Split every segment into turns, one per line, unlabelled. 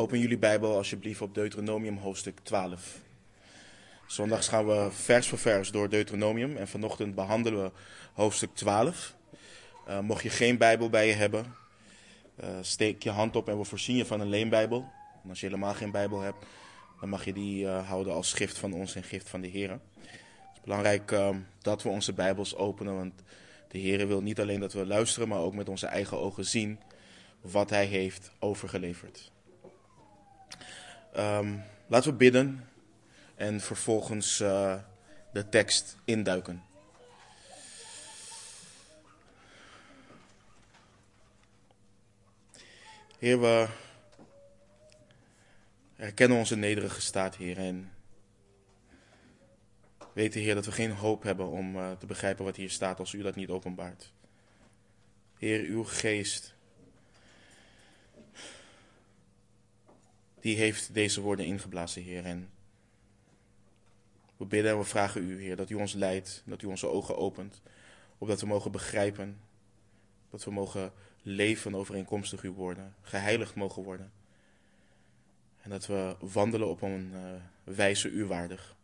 Open jullie Bijbel alsjeblieft op Deuteronomium hoofdstuk 12. Zondags gaan we vers voor vers door Deuteronomium en vanochtend behandelen we hoofdstuk 12. Uh, mocht je geen Bijbel bij je hebben, uh, steek je hand op en we voorzien je van een leenbijbel. En als je helemaal geen Bijbel hebt, dan mag je die uh, houden als gift van ons en gift van de Heer. Het is belangrijk dat we onze Bijbels openen, want de Heer wil niet alleen dat we luisteren, maar ook met onze eigen ogen zien wat Hij heeft overgeleverd. Um, laten we bidden en vervolgens uh, de tekst induiken. Heer, we erkennen onze nederige staat, Heer, en weten, Heer, dat we geen hoop hebben om uh, te begrijpen wat hier staat als u dat niet openbaart. Heer, uw geest die heeft deze woorden ingeblazen, Heer. En we bidden en we vragen u, Heer, dat u ons leidt, dat u onze ogen opent, opdat we mogen begrijpen, dat we mogen leven overeenkomstig uw woorden, geheiligd mogen worden. En dat we wandelen op een uh, wijze u waardig.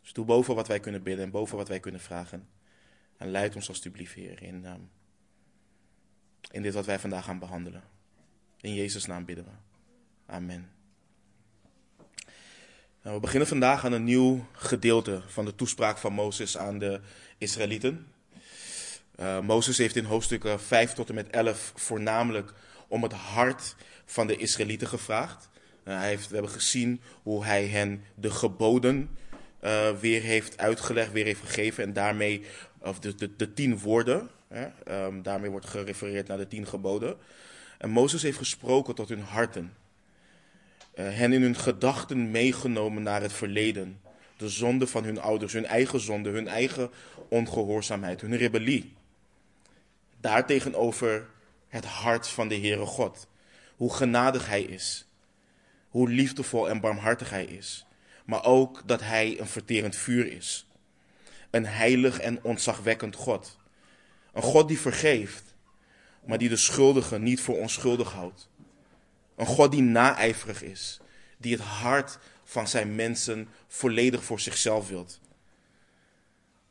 Dus doe boven wat wij kunnen bidden en boven wat wij kunnen vragen. En leid ons alstublieft, Heer, in, um, in dit wat wij vandaag gaan behandelen. In Jezus' naam bidden we. Amen. Nou, we beginnen vandaag aan een nieuw gedeelte van de toespraak van Mozes aan de Israëlieten. Uh, Mozes heeft in hoofdstukken 5 tot en met 11 voornamelijk om het hart van de Israëlieten gevraagd. Uh, hij heeft, we hebben gezien hoe hij hen de geboden uh, weer heeft uitgelegd, weer heeft gegeven. En daarmee, of de, de, de tien woorden, hè, um, daarmee wordt gerefereerd naar de tien geboden. En Mozes heeft gesproken tot hun harten. Uh, hen in hun gedachten meegenomen naar het verleden. De zonde van hun ouders, hun eigen zonde, hun eigen ongehoorzaamheid, hun rebellie. Daartegenover het hart van de Heere God. Hoe genadig Hij is. Hoe liefdevol en barmhartig Hij is. Maar ook dat Hij een verterend vuur is. Een heilig en ontzagwekkend God. Een God die vergeeft, maar die de schuldigen niet voor onschuldig houdt. Een God die naijverig is, die het hart van zijn mensen volledig voor zichzelf wilt.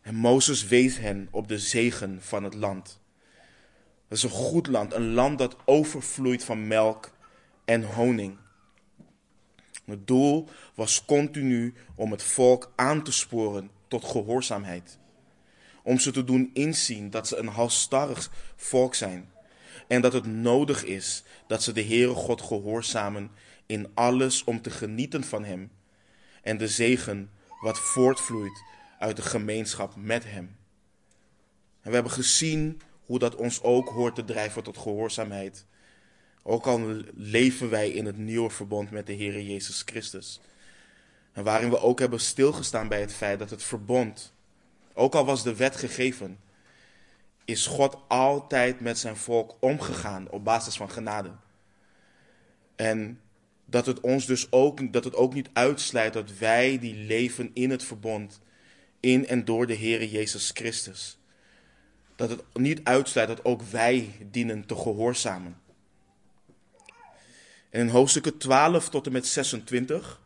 En Mozes wees hen op de zegen van het land. Het is een goed land, een land dat overvloeit van melk en honing. Het doel was continu om het volk aan te sporen tot gehoorzaamheid. Om ze te doen inzien dat ze een halstarrig volk zijn en dat het nodig is dat ze de Heere God gehoorzamen in alles om te genieten van Hem en de zegen wat voortvloeit uit de gemeenschap met Hem. En we hebben gezien hoe dat ons ook hoort te drijven tot gehoorzaamheid. Ook al leven wij in het nieuwe verbond met de Heere Jezus Christus. En waarin we ook hebben stilgestaan bij het feit dat het verbond, ook al was de wet gegeven, is God altijd met zijn volk omgegaan op basis van genade. En dat het ons dus ook, dat het ook niet uitsluit dat wij die leven in het verbond, in en door de Heere Jezus Christus. Dat het niet uitsluit dat ook wij dienen te gehoorzamen. En in hoofdstukken 12 tot en met 26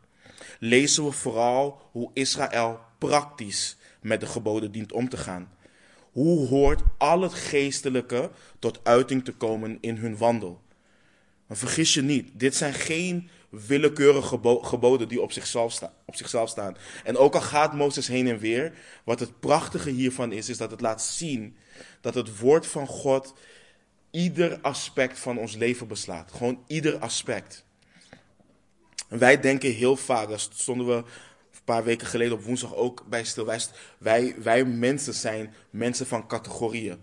lezen we vooral hoe Israël praktisch met de geboden dient om te gaan. Hoe hoort al het geestelijke tot uiting te komen in hun wandel? Maar vergis je niet, dit zijn geen willekeurige geboden die op zichzelf, sta op zichzelf staan. En ook al gaat Mozes heen en weer, wat het prachtige hiervan is, is dat het laat zien dat het woord van God ieder aspect van ons leven beslaat. Gewoon ieder aspect. En wij denken heel vaak, daar stonden we paar weken geleden op woensdag ook bij stil. Wij, wij, mensen zijn mensen van categorieën.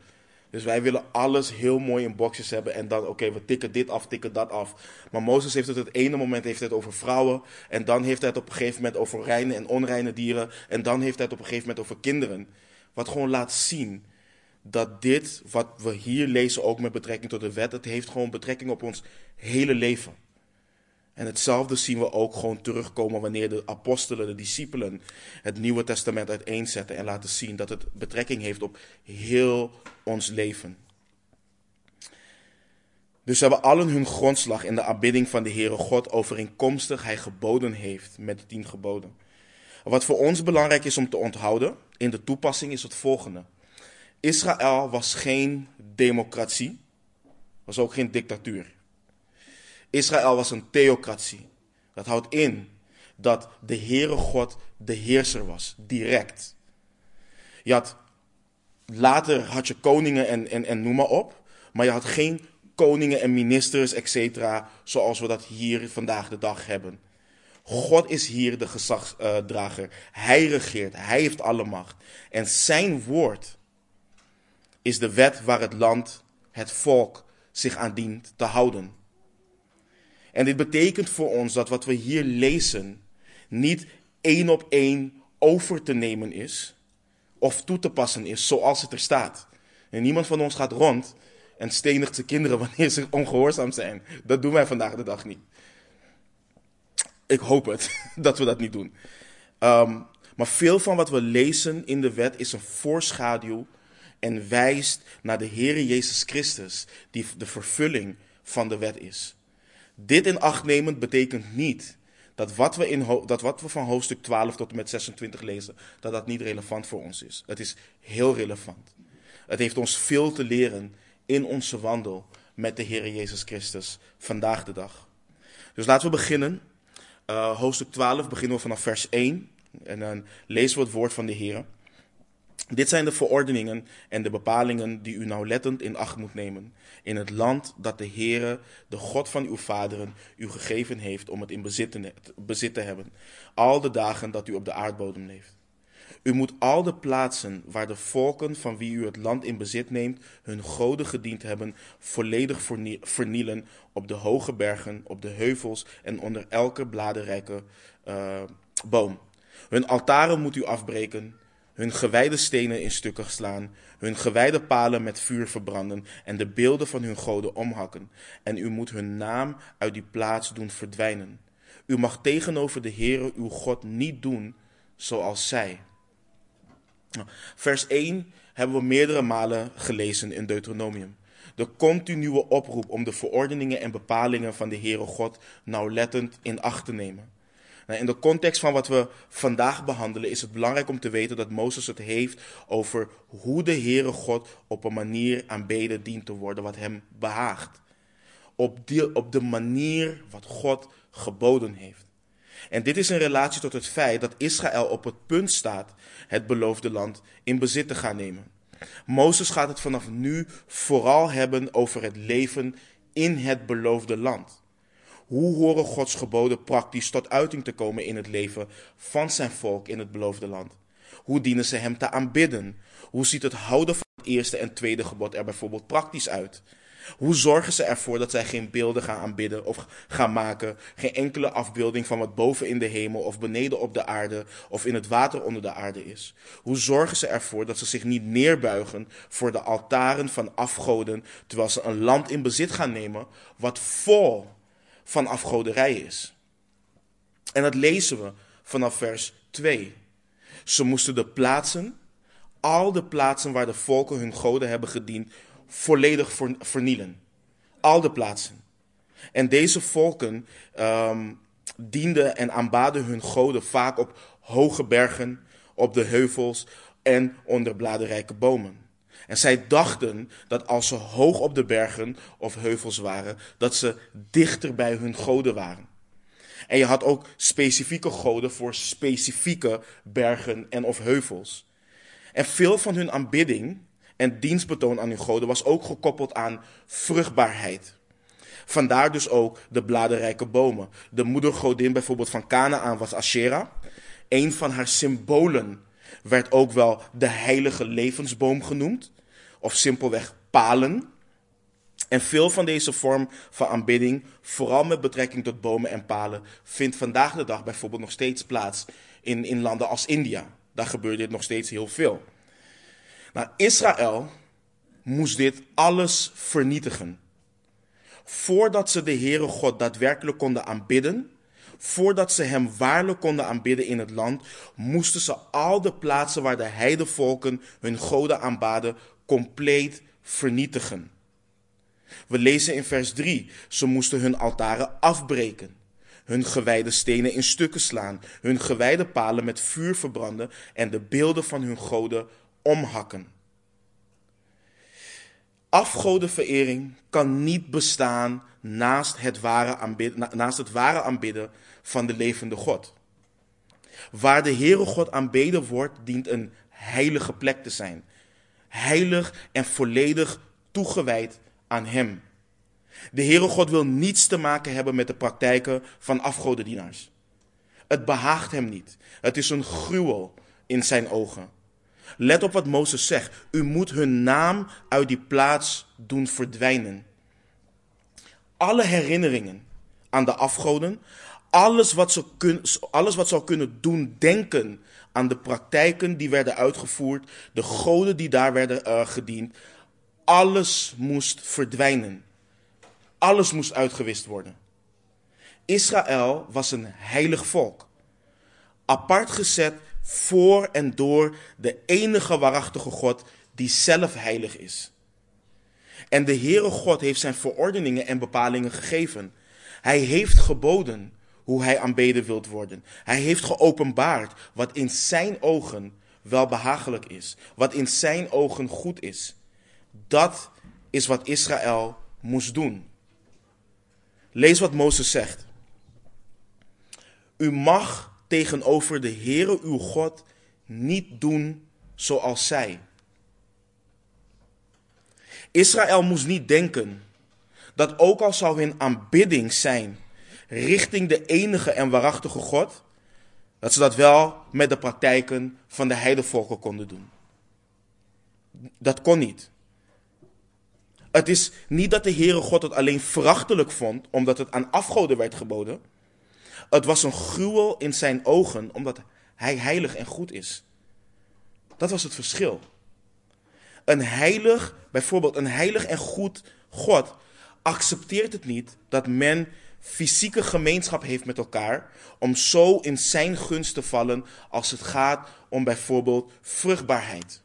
Dus wij willen alles heel mooi in boxjes hebben en dan, oké, we tikken dit af, tikken dat af. Maar Mozes heeft het het ene moment heeft het over vrouwen en dan heeft hij het op een gegeven moment over reine en onreine dieren en dan heeft hij het op een gegeven moment over kinderen. Wat gewoon laat zien dat dit, wat we hier lezen, ook met betrekking tot de wet, het heeft gewoon betrekking op ons hele leven. En hetzelfde zien we ook gewoon terugkomen wanneer de apostelen, de discipelen, het Nieuwe Testament uiteenzetten en laten zien dat het betrekking heeft op heel ons leven. Dus hebben allen hun grondslag in de aanbidding van de Heere God overeenkomstig hij geboden heeft met de tien geboden. Wat voor ons belangrijk is om te onthouden in de toepassing is het volgende. Israël was geen democratie, was ook geen dictatuur. Israël was een theocratie. Dat houdt in dat de Heere God de heerser was, direct. Je had, later had je koningen en, en, en noem maar op, maar je had geen koningen en ministers, etc., zoals we dat hier vandaag de dag hebben. God is hier de gezagsdrager. Hij regeert, hij heeft alle macht. En zijn woord is de wet waar het land, het volk zich aan dient te houden. En dit betekent voor ons dat wat we hier lezen niet één op één over te nemen is of toe te passen is zoals het er staat. En niemand van ons gaat rond en stenigt zijn kinderen wanneer ze ongehoorzaam zijn. Dat doen wij vandaag de dag niet. Ik hoop het, dat we dat niet doen. Ehm, maar veel van wat we lezen in de wet is een voorschaduw en wijst naar de Heer Jezus Christus, die de vervulling van de wet is. Dit in acht nemend betekent niet dat wat, we in, dat wat we van hoofdstuk 12 tot en met 26 lezen, dat dat niet relevant voor ons is. Het is heel relevant. Het heeft ons veel te leren in onze wandel met de Heer Jezus Christus vandaag de dag. Dus laten we beginnen. Uh, hoofdstuk 12 beginnen we vanaf vers 1 en dan lezen we het woord van de Heer. Dit zijn de verordeningen en de bepalingen die u nauwlettend in acht moet nemen in het land dat de Heere, de God van uw vaderen, u gegeven heeft om het in bezit te hebben, al de dagen dat u op de aardbodem leeft. U moet al de plaatsen waar de volken van wie u het land in bezit neemt, hun goden gediend hebben, volledig vernielen op de hoge bergen, op de heuvels en onder elke bladerrijke uh, boom. Hun altaren moet u afbreken, hun gewijde stenen in stukken slaan, hun gewijde palen met vuur verbranden en de beelden van hun goden omhakken. En u moet hun naam uit die plaats doen verdwijnen. U mag tegenover de Heere uw God niet doen zoals zij. Vers 1 hebben we meerdere malen gelezen in Deuteronomium. De continue oproep om de verordeningen en bepalingen van de Heere God nauwlettend in acht te nemen. Nou, in de context van wat we vandaag behandelen is het belangrijk om te weten dat Mozes het heeft over hoe de Heere God op een manier aanbeden dient te worden wat hem behaagt. Op, die, op de manier wat God geboden heeft. En dit is in relatie tot het feit dat Israël op het punt staat het beloofde land in bezit te gaan nemen. Mozes gaat het vanaf nu vooral hebben over het leven in het beloofde land. Hoe horen Gods geboden praktisch tot uiting te komen in het leven van zijn volk in het beloofde land? Hoe dienen ze hem te aanbidden? Hoe ziet het houden van het eerste en tweede gebod er bijvoorbeeld praktisch uit? Hoe zorgen ze ervoor dat zij geen beelden gaan aanbidden of gaan maken, geen enkele afbeelding van wat boven in de hemel of beneden op de aarde of in het water onder de aarde is? Hoe zorgen ze ervoor dat ze zich niet neerbuigen voor de altaren van afgoden, terwijl ze een land in bezit gaan nemen wat vol van afgoderij is. En dat lezen we vanaf vers 2. Ze moesten de plaatsen, al de plaatsen waar de volken hun goden hebben gediend, volledig vernielen. Al de plaatsen. En deze volken um, dienden en aanbaden hun goden vaak op hoge bergen, op de heuvels en onder bladerrijke bomen. En zij dachten dat als ze hoog op de bergen of heuvels waren, dat ze dichter bij hun goden waren. En je had ook specifieke goden voor specifieke bergen en of heuvels. En veel van hun aanbidding en dienstbetoon aan hun goden was ook gekoppeld aan vruchtbaarheid. Vandaar dus ook de bladerrijke bomen. De moedergodin bijvoorbeeld van Canaan was Asherah. Een van haar symbolen werd ook wel de heilige levensboom genoemd of simpelweg palen. En veel van deze vorm van aanbidding, vooral met betrekking tot bomen en palen, vindt vandaag de dag bijvoorbeeld nog steeds plaats in, in landen als India. Daar gebeurt dit nog steeds heel veel. Nou, Israël moest dit alles vernietigen. Voordat ze de Heere God daadwerkelijk konden aanbidden, voordat ze hem waarlijk konden aanbidden in het land, moesten ze al de plaatsen waar de heidevolken hun goden aanbaden compleet vernietigen. We lezen in vers 3, ze moesten hun altaren afbreken, hun gewijde stenen in stukken slaan, hun gewijde palen met vuur verbranden en de beelden van hun goden omhakken. Afgodenverering kan niet bestaan naast het, ware aanbidden, naast het ware aanbidden van de levende God. Waar de Heere God aanbeden wordt, dient een heilige plek te zijn. Heilig en volledig toegewijd aan Hem. De Heere God wil niets te maken hebben met de praktijken van afgodendienaars. Het behaagt Hem niet. Het is een gruwel in zijn ogen. Let op wat Mozes zegt. U moet hun naam uit die plaats doen verdwijnen. Alle herinneringen aan de afgoden, alles wat, ze alles wat zou kunnen doen denken aan de praktijken die werden uitgevoerd, de goden die daar werden uh, gediend, alles moest verdwijnen. Alles moest uitgewist worden. Israël was een heilig volk, apart gezet voor en door de enige waarachtige God die zelf heilig is. En de Heere God heeft zijn verordeningen en bepalingen gegeven. Hij heeft geboden hoe hij aanbeden wilt worden. Hij heeft geopenbaard wat in zijn ogen wel behagelijk is, wat in zijn ogen goed is. Dat is wat Israël moest doen. Lees wat Mozes zegt. U mag tegenover de Heere uw God niet doen zoals zij. Israël moest niet denken dat ook al zou hun aanbidding zijn richting de enige en waarachtige God, dat ze dat wel met de praktijken van de heidevolken konden doen. Dat kon niet. Het is niet dat de Heere God het alleen verachtelijk vond, omdat het aan afgoden werd geboden. Het was een gruwel in zijn ogen, omdat hij heilig en goed is. Dat was het verschil. Een heilig, bijvoorbeeld een heilig en goed God, accepteert het niet dat men fysieke gemeenschap heeft met elkaar, om zo in zijn gunst te vallen als het gaat om bijvoorbeeld vruchtbaarheid.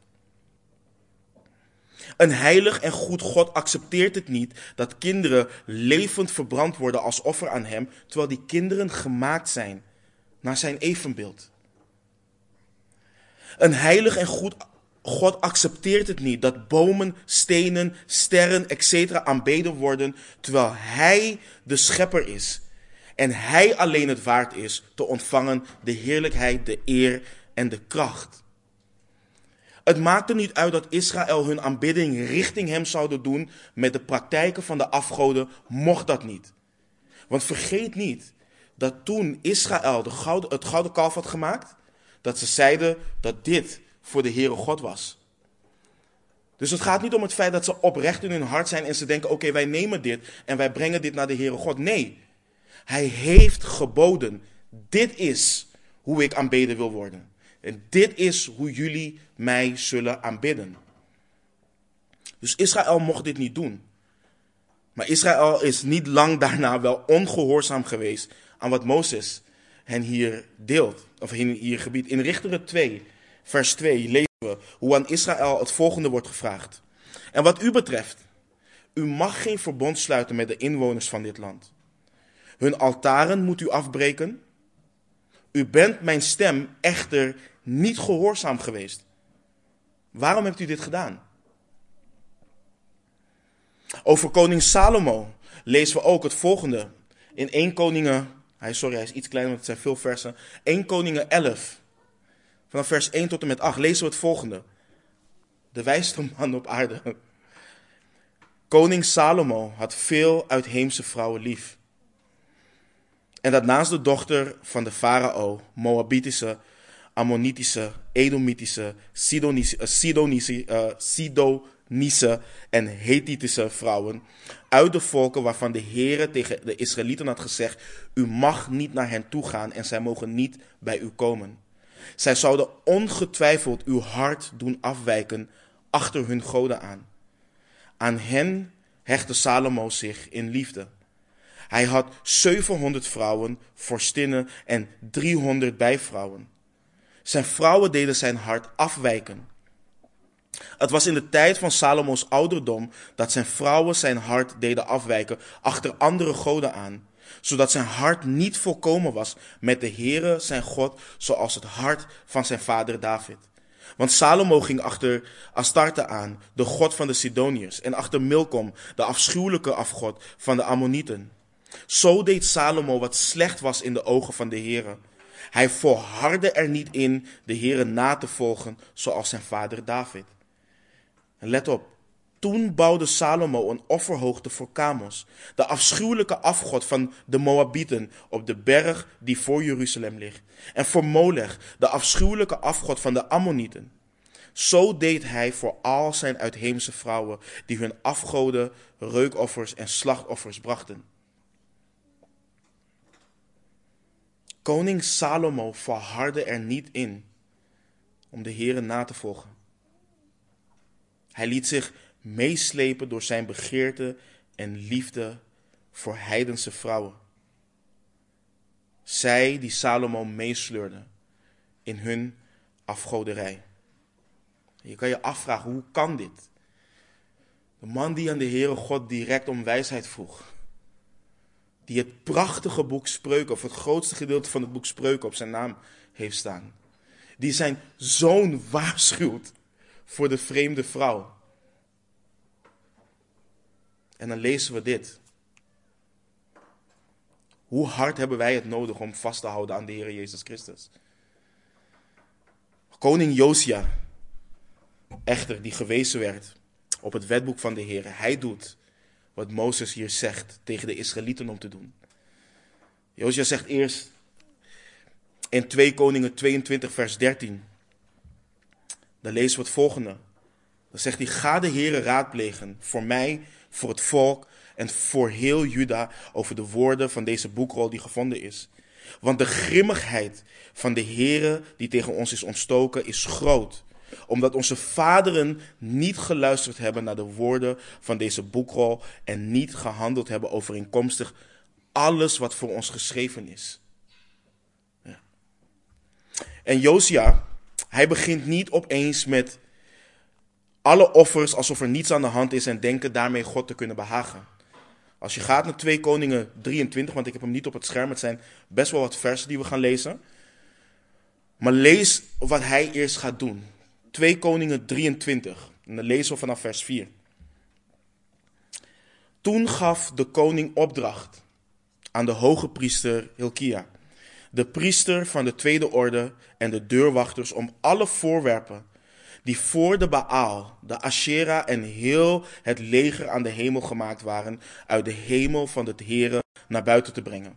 Een heilig en goed God accepteert het niet dat kinderen levend verbrand worden als offer aan Hem, terwijl die kinderen gemaakt zijn naar Zijn evenbeeld. Een heilig en goed God accepteert het niet dat bomen, stenen, sterren, etc. aanbeden worden, terwijl Hij de schepper is. En Hij alleen het waard is te ontvangen de heerlijkheid, de eer en de kracht. Het maakte niet uit dat Israël hun aanbidding richting hem zouden doen met de praktijken van de afgoden, mocht dat niet. Want vergeet niet dat toen Israël de gouden, het gouden kalf had gemaakt, dat ze zeiden dat dit voor de Heere God was. Dus het gaat niet om het feit dat ze oprecht in hun hart zijn en ze denken: oké, wij nemen dit en wij brengen dit naar de Heere God. Nee, hij heeft geboden: dit is hoe ik aanbeden wil worden. En dit is hoe jullie mij zullen aanbidden. Dus Israël mocht dit niet doen. Maar Israël is niet lang daarna wel ongehoorzaam geweest aan wat Mozes hen hier deelt, of hier gebied. In Richteren 2, vers 2 lezen we hoe aan Israël het volgende wordt gevraagd. En wat u betreft, u mag geen verbond sluiten met de inwoners van dit land. Hun altaren moet u afbreken. U bent mijn stem echter niet gehoorzaam geweest. Waarom hebt u dit gedaan? Over koning Salomo lezen we ook het volgende. In 1 Koningen, hij, sorry, hij is iets kleiner, want het zijn veel versen. 1 Koningen 11, vanaf vers 1 tot en met 8, lezen we het volgende. De wijste man op aarde. Koning Salomo had veel uitheemse vrouwen lief. En dat naast de dochter van de farao, Moabitische, Ammonitische, Edomitische, Sidonische, uh, Sidonische, Sidonische en Hethitische vrouwen uit de volken waarvan de Heere tegen de Israëlieten had gezegd: U mag niet naar hen toe gaan en zij mogen niet bij u komen. Zij zouden ongetwijfeld uw hart doen afwijken achter hun goden aan. Aan hen hechtte Salomo zich in liefde. Hij had 700 vrouwen, vorstinnen en 300 bijvrouwen. Zijn vrouwen deden zijn hart afwijken. Het was in de tijd van Salomo's ouderdom dat zijn vrouwen zijn hart deden afwijken achter andere goden aan, zodat zijn hart niet volkomen was met de Heere zijn God, zoals het hart van zijn vader David. Want Salomo ging achter Astarte aan, de god van de Sidoniërs, en achter Milkom, de afschuwelijke afgod van de Ammonieten. Zo deed Salomo wat slecht was in de ogen van de Heere. Hij volhardde er niet in de Heere na te volgen, zoals zijn vader David. En let op, toen bouwde Salomo een offerhoogte voor Kamos, de afschuwelijke afgod van de Moabieten op de berg die voor Jeruzalem ligt. En voor Molech, de afschuwelijke afgod van de Ammonieten. Zo deed hij voor al zijn uitheemse vrouwen die hun afgoden, reukoffers en slachtoffers brachten. Koning Salomo verhardde er niet in om de Heeren na te volgen. Hij liet zich meeslepen door zijn begeerte en liefde voor heidense vrouwen. Zij die Salomo meesleurden in hun afgoderij. Je kan je afvragen, hoe kan dit? De man die aan de Heere God direct om wijsheid vroeg. Die het prachtige boek Spreuken, of het grootste gedeelte van het boek Spreuken op zijn naam heeft staan. Die zijn zoon waarschuwt voor de vreemde vrouw. En dan lezen we dit. Hoe hard hebben wij het nodig om vast te houden aan de Heer Jezus Christus? Koning Josia, echter, die gewezen werd op het wetboek van de Heer, hij doet wat Mozes hier zegt tegen de Israëlieten om te doen. Josia zegt eerst in 2 Koningen 22, vers 13. Dan lezen we het volgende. Dan zegt hij: Ga de Heere raadplegen voor mij voor het volk en voor heel Juda over de woorden van deze boekrol die gevonden is. Want de grimmigheid van de Heere die tegen ons is ontstoken is groot, omdat onze vaderen niet geluisterd hebben naar de woorden van deze boekrol en niet gehandeld hebben overeenkomstig alles wat voor ons geschreven is. En Josia, hij begint niet opeens met alle offers alsof er niets aan de hand is en denken daarmee God te kunnen behagen. Als je gaat naar 2 Koningen 23, want ik heb hem niet op het scherm, het zijn best wel wat versen die we gaan lezen. Maar lees wat hij eerst gaat doen. 2 Koningen 23, en dan lezen we vanaf vers 4. Toen gaf de koning opdracht aan de hoge priester Hilkia, de priester van de tweede orde en de deurwachters om alle voorwerpen die voor de Baal, de Asherah en heel het leger aan de hemel gemaakt waren, uit de hemel van het Here naar buiten te brengen.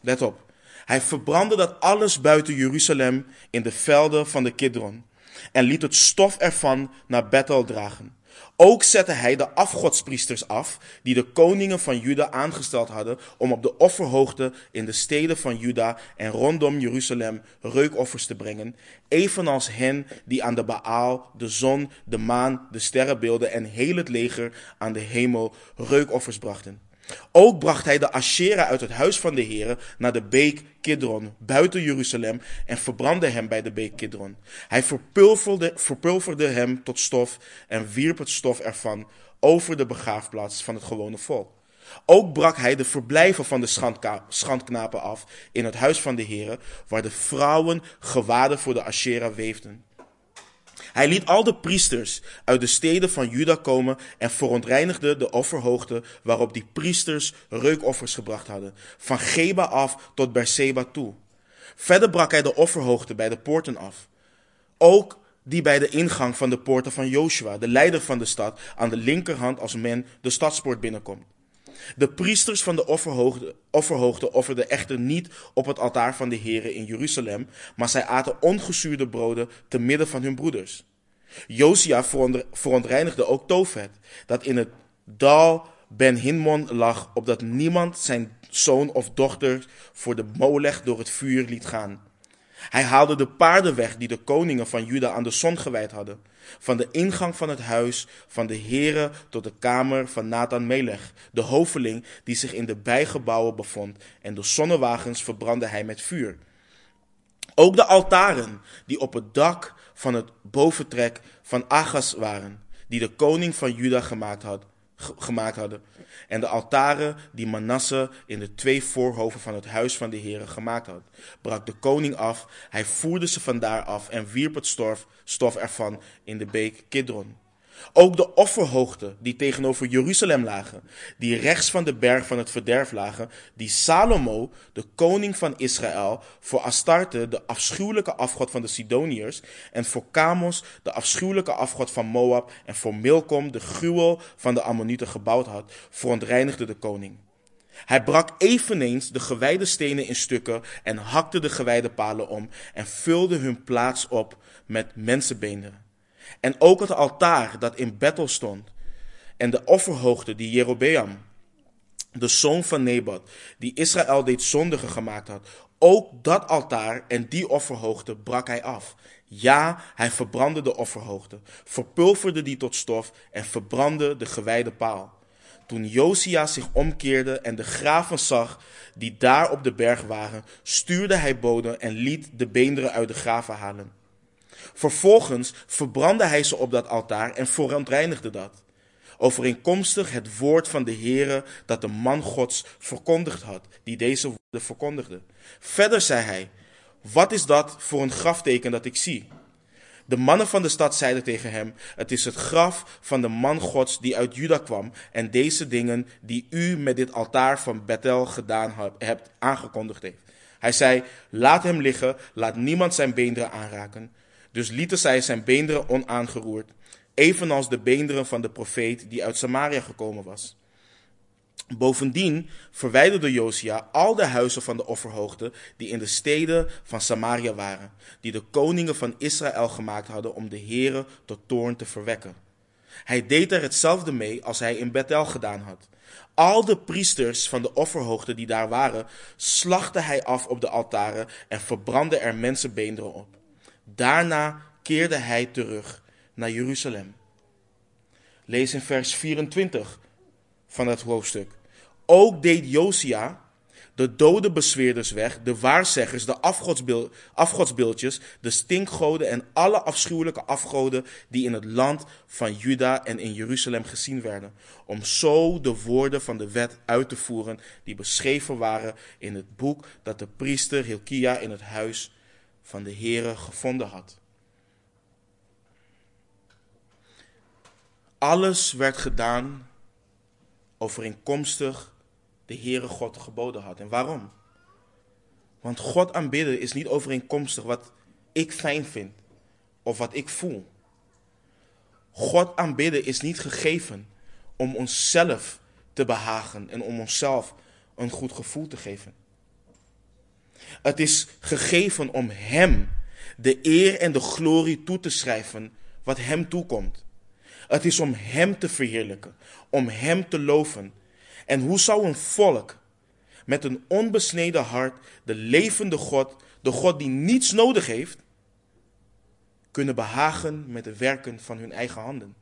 Let op. Hij verbrandde dat alles buiten Jeruzalem in de velden van de Kidron en liet het stof ervan naar Bethel dragen. Ook zette hij de afgodspriesters af, die de koningen van Juda aangesteld hadden om op de offerhoogte in de steden van Juda en rondom Jeruzalem reukoffers te brengen, evenals hen die aan de Baal, de zon, de maan, de sterrenbeelden en heel het leger aan de hemel reukoffers brachten. Ook bracht hij de Asherah uit het huis van de Heere naar de beek Kidron, buiten Jeruzalem, en verbrandde hem bij de beek Kidron. Hij verpulverde, hem tot stof en wierp het stof ervan over de begraafplaats van het gewone volk. Ook brak hij de verblijven van de schandknapen af in het huis van de Heere, waar de vrouwen gewaden voor de Asherah weefden. Hij liet al de priesters uit de steden van Juda komen en verontreinigde de offerhoogte waarop die priesters reukoffers gebracht hadden, van Geba af tot Berseba toe. Verder brak hij de offerhoogte bij de poorten af. Ook die bij de ingang van de poorten van Joshua, de leider van de stad, aan de linkerhand als men de stadspoort binnenkomt. De priesters van de offerhoogte, offerhoogte offerden echter niet op het altaar van de Here in Jeruzalem, maar zij aten ongezuurde broden te midden van hun broeders. Josia verontreinigde ook Tofet, dat in het dal Ben Hinmon lag, opdat niemand zijn zoon of dochter voor de molech door het vuur liet gaan. Hij haalde de paarden weg die de koningen van Juda aan de zon gewijd hadden. Van de ingang van het huis van de Here tot de kamer van Nathan Melech, de hoveling die zich in de bijgebouwen bevond, en de zonnewagens verbrandde hij met vuur. Ook de altaren die op het dak van het boventrek van Agas waren, die de koning van Juda gemaakt, had, gemaakt hadden. En de altaren die Manasse in de twee voorhoven van het huis van de Heere gemaakt had, brak de koning af. Hij voerde ze vandaar af en wierp het stof, stof ervan in de beek Kidron. Ook de offerhoogten die tegenover Jeruzalem lagen, die rechts van de berg van het verderf lagen, die Salomo, de koning van Israël, voor Astarte, de afschuwelijke afgod van de Sidoniërs, en voor Kamos, de afschuwelijke afgod van Moab, en voor Milkom, de gruwel van de Ammonieten gebouwd had, verontreinigde de koning. Hij brak eveneens de gewijde stenen in stukken en hakte de gewijde palen om en vulde hun plaats op met mensenbeenderen. En ook het altaar dat in Bethel stond. En de offerhoogte die Jerobeam, de zoon van Nebat, die Israël deed zondigen gemaakt had. Ook dat altaar en die offerhoogte brak hij af. Ja, hij verbrandde de offerhoogte, verpulverde die tot stof en verbrandde de gewijde paal. Toen Josia zich omkeerde en de graven zag die daar op de berg waren, stuurde hij boden en liet de beenderen uit de graven halen. Vervolgens verbrandde hij ze op dat altaar en verontreinigde dat. Overeenkomstig het woord van de Heere dat de man Gods verkondigd had, die deze woorden verkondigde. Verder zei hij, wat is dat voor een grafteken dat ik zie? De mannen van de stad zeiden tegen hem: Het is het graf van de man Gods die uit Juda kwam, en deze dingen die u met dit altaar van Bethel gedaan hebt, aangekondigd heeft. Hij zei: Laat hem liggen, laat niemand zijn beenderen aanraken. Dus lieten zij zijn beenderen onaangeroerd, evenals de beenderen van de profeet die uit Samaria gekomen was. Bovendien verwijderde Josia al de huizen van de offerhoogte die in de steden van Samaria waren, die de koningen van Israël gemaakt hadden om de heren tot toorn te verwekken. Hij deed er hetzelfde mee als hij in Bethel gedaan had. Al de priesters van de offerhoogte die daar waren, slachtte hij af op de altaren en verbrandde er mensenbeenderen op. Daarna keerde hij terug naar Jeruzalem. Lees in vers 24 van het hoofdstuk. Ook deed Josia de dode bezweerders weg, de waarzeggers, de afgodsbeeldjes, de stinkgoden en alle afschuwelijke afgoden die in het land van Juda en in Jeruzalem gezien werden, om zo de woorden van de wet uit te voeren die beschreven waren in het boek dat de priester Hilkia in het huis van de Heere gevonden had. Alles werd gedaan overeenkomstig de Heere God geboden had. En waarom? Want God aanbidden is niet overeenkomstig wat ik fijn vind of wat ik voel. God aanbidden is niet gegeven om onszelf te behagen en om onszelf een goed gevoel te geven. Het is gegeven om Hem de eer en de glorie toe te schrijven wat Hem toekomt. Het is om Hem te verheerlijken, om Hem te loven. En hoe zou een volk met een onbesneden hart de levende God, de God die niets nodig heeft, kunnen behagen met de werken van hun eigen handen?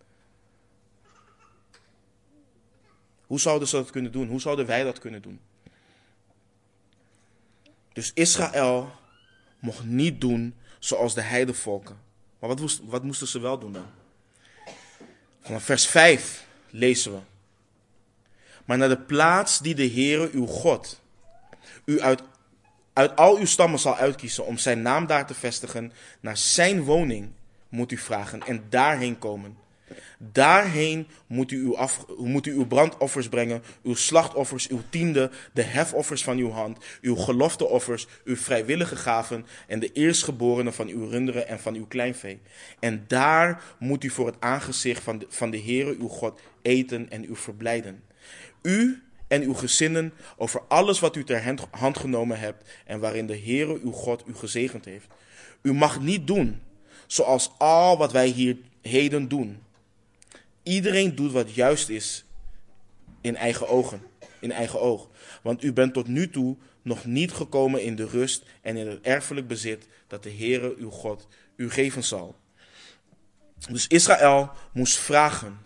Hoe zouden ze dat kunnen doen? Hoe zouden wij dat kunnen doen? Dus Israël mocht niet doen zoals de heidevolken. Maar wat, moest, wat moesten ze wel doen dan? Vanaf vers 5 lezen we. Maar naar de plaats die de Heere uw God u uit, uit al uw stammen zal uitkiezen om zijn naam daar te vestigen, naar zijn woning moet u vragen en daarheen komen. Daarheen moet u, uw moet u uw brandoffers brengen, uw slachtoffers, uw tiende, de hefoffers van uw hand, uw gelofteoffers, uw vrijwillige gaven en de eerstgeborenen van uw runderen en van uw kleinvee. En daar moet u voor het aangezicht van de, van de Heere uw God eten en u verblijden. U en uw gezinnen over alles wat u ter hand genomen hebt en waarin de Heere uw God u gezegend heeft. U mag niet doen zoals al wat wij hier heden doen Iedereen doet wat juist is in eigen ogen, in eigen oog. Want u bent tot nu toe nog niet gekomen in de rust en in het erfelijk bezit dat de Heere uw God u geven zal. Dus Israël moest vragen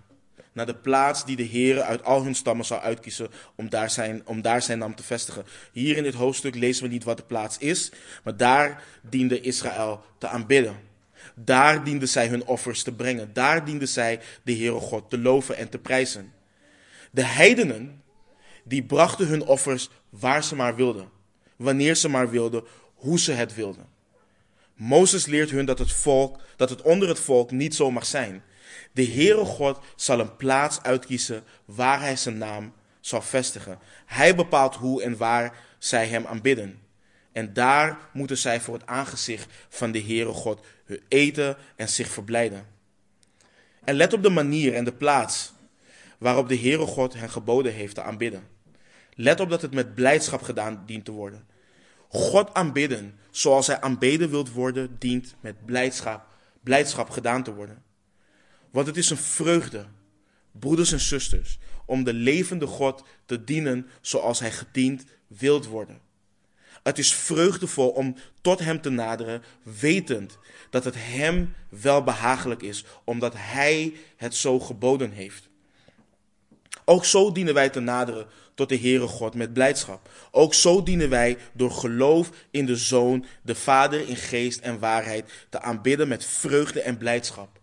naar de plaats die de Heere uit al hun stammen zou uitkiezen om daar, zijn, om daar zijn naam te vestigen. Hier in dit hoofdstuk lezen we niet wat de plaats is, maar daar diende Israël te aanbidden. Daar dienden zij hun offers te brengen. Daar dienden zij de Heere God te loven en te prijzen. De heidenen, die brachten hun offers waar ze maar wilden. Wanneer ze maar wilden, hoe ze het wilden. Mozes leert hun dat het, volk, dat het onder het volk niet zo mag zijn. De Heere God zal een plaats uitkiezen waar hij zijn naam zal vestigen. Hij bepaalt hoe en waar zij hem aanbidden. En daar moeten zij voor het aangezicht van de Heere God eten en zich verblijden. En let op de manier en de plaats waarop de Heere God hen geboden heeft te aanbidden. Let op dat het met blijdschap gedaan dient te worden. God aanbidden zoals hij aanbeden wilt worden, dient met blijdschap, blijdschap gedaan te worden. Want het is een vreugde, broeders en zusters, om de levende God te dienen zoals hij gediend wilt worden. Het is vreugdevol om tot Hem te naderen, wetend dat het Hem wel behagelijk is, omdat Hij het zo geboden heeft. Ook zo dienen wij te naderen tot de Heere God met blijdschap. Ook zo dienen wij door geloof in de Zoon, de Vader in geest en waarheid, te aanbidden met vreugde en blijdschap.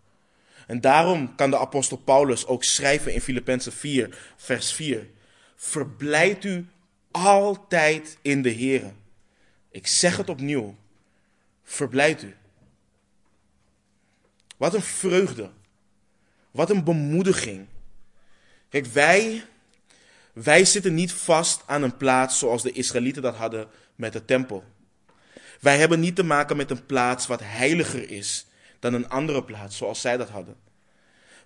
En daarom kan de apostel Paulus ook schrijven in Filippenzen 4, vers 4. Verblijd u altijd in de Heere. Ik zeg het opnieuw. Verblijd u. Wat een vreugde. Wat een bemoediging. Kijk, wij, wij zitten niet vast aan een plaats zoals de Israëlieten dat hadden met de tempel. Wij hebben niet te maken met een plaats wat heiliger is dan een andere plaats zoals zij dat hadden.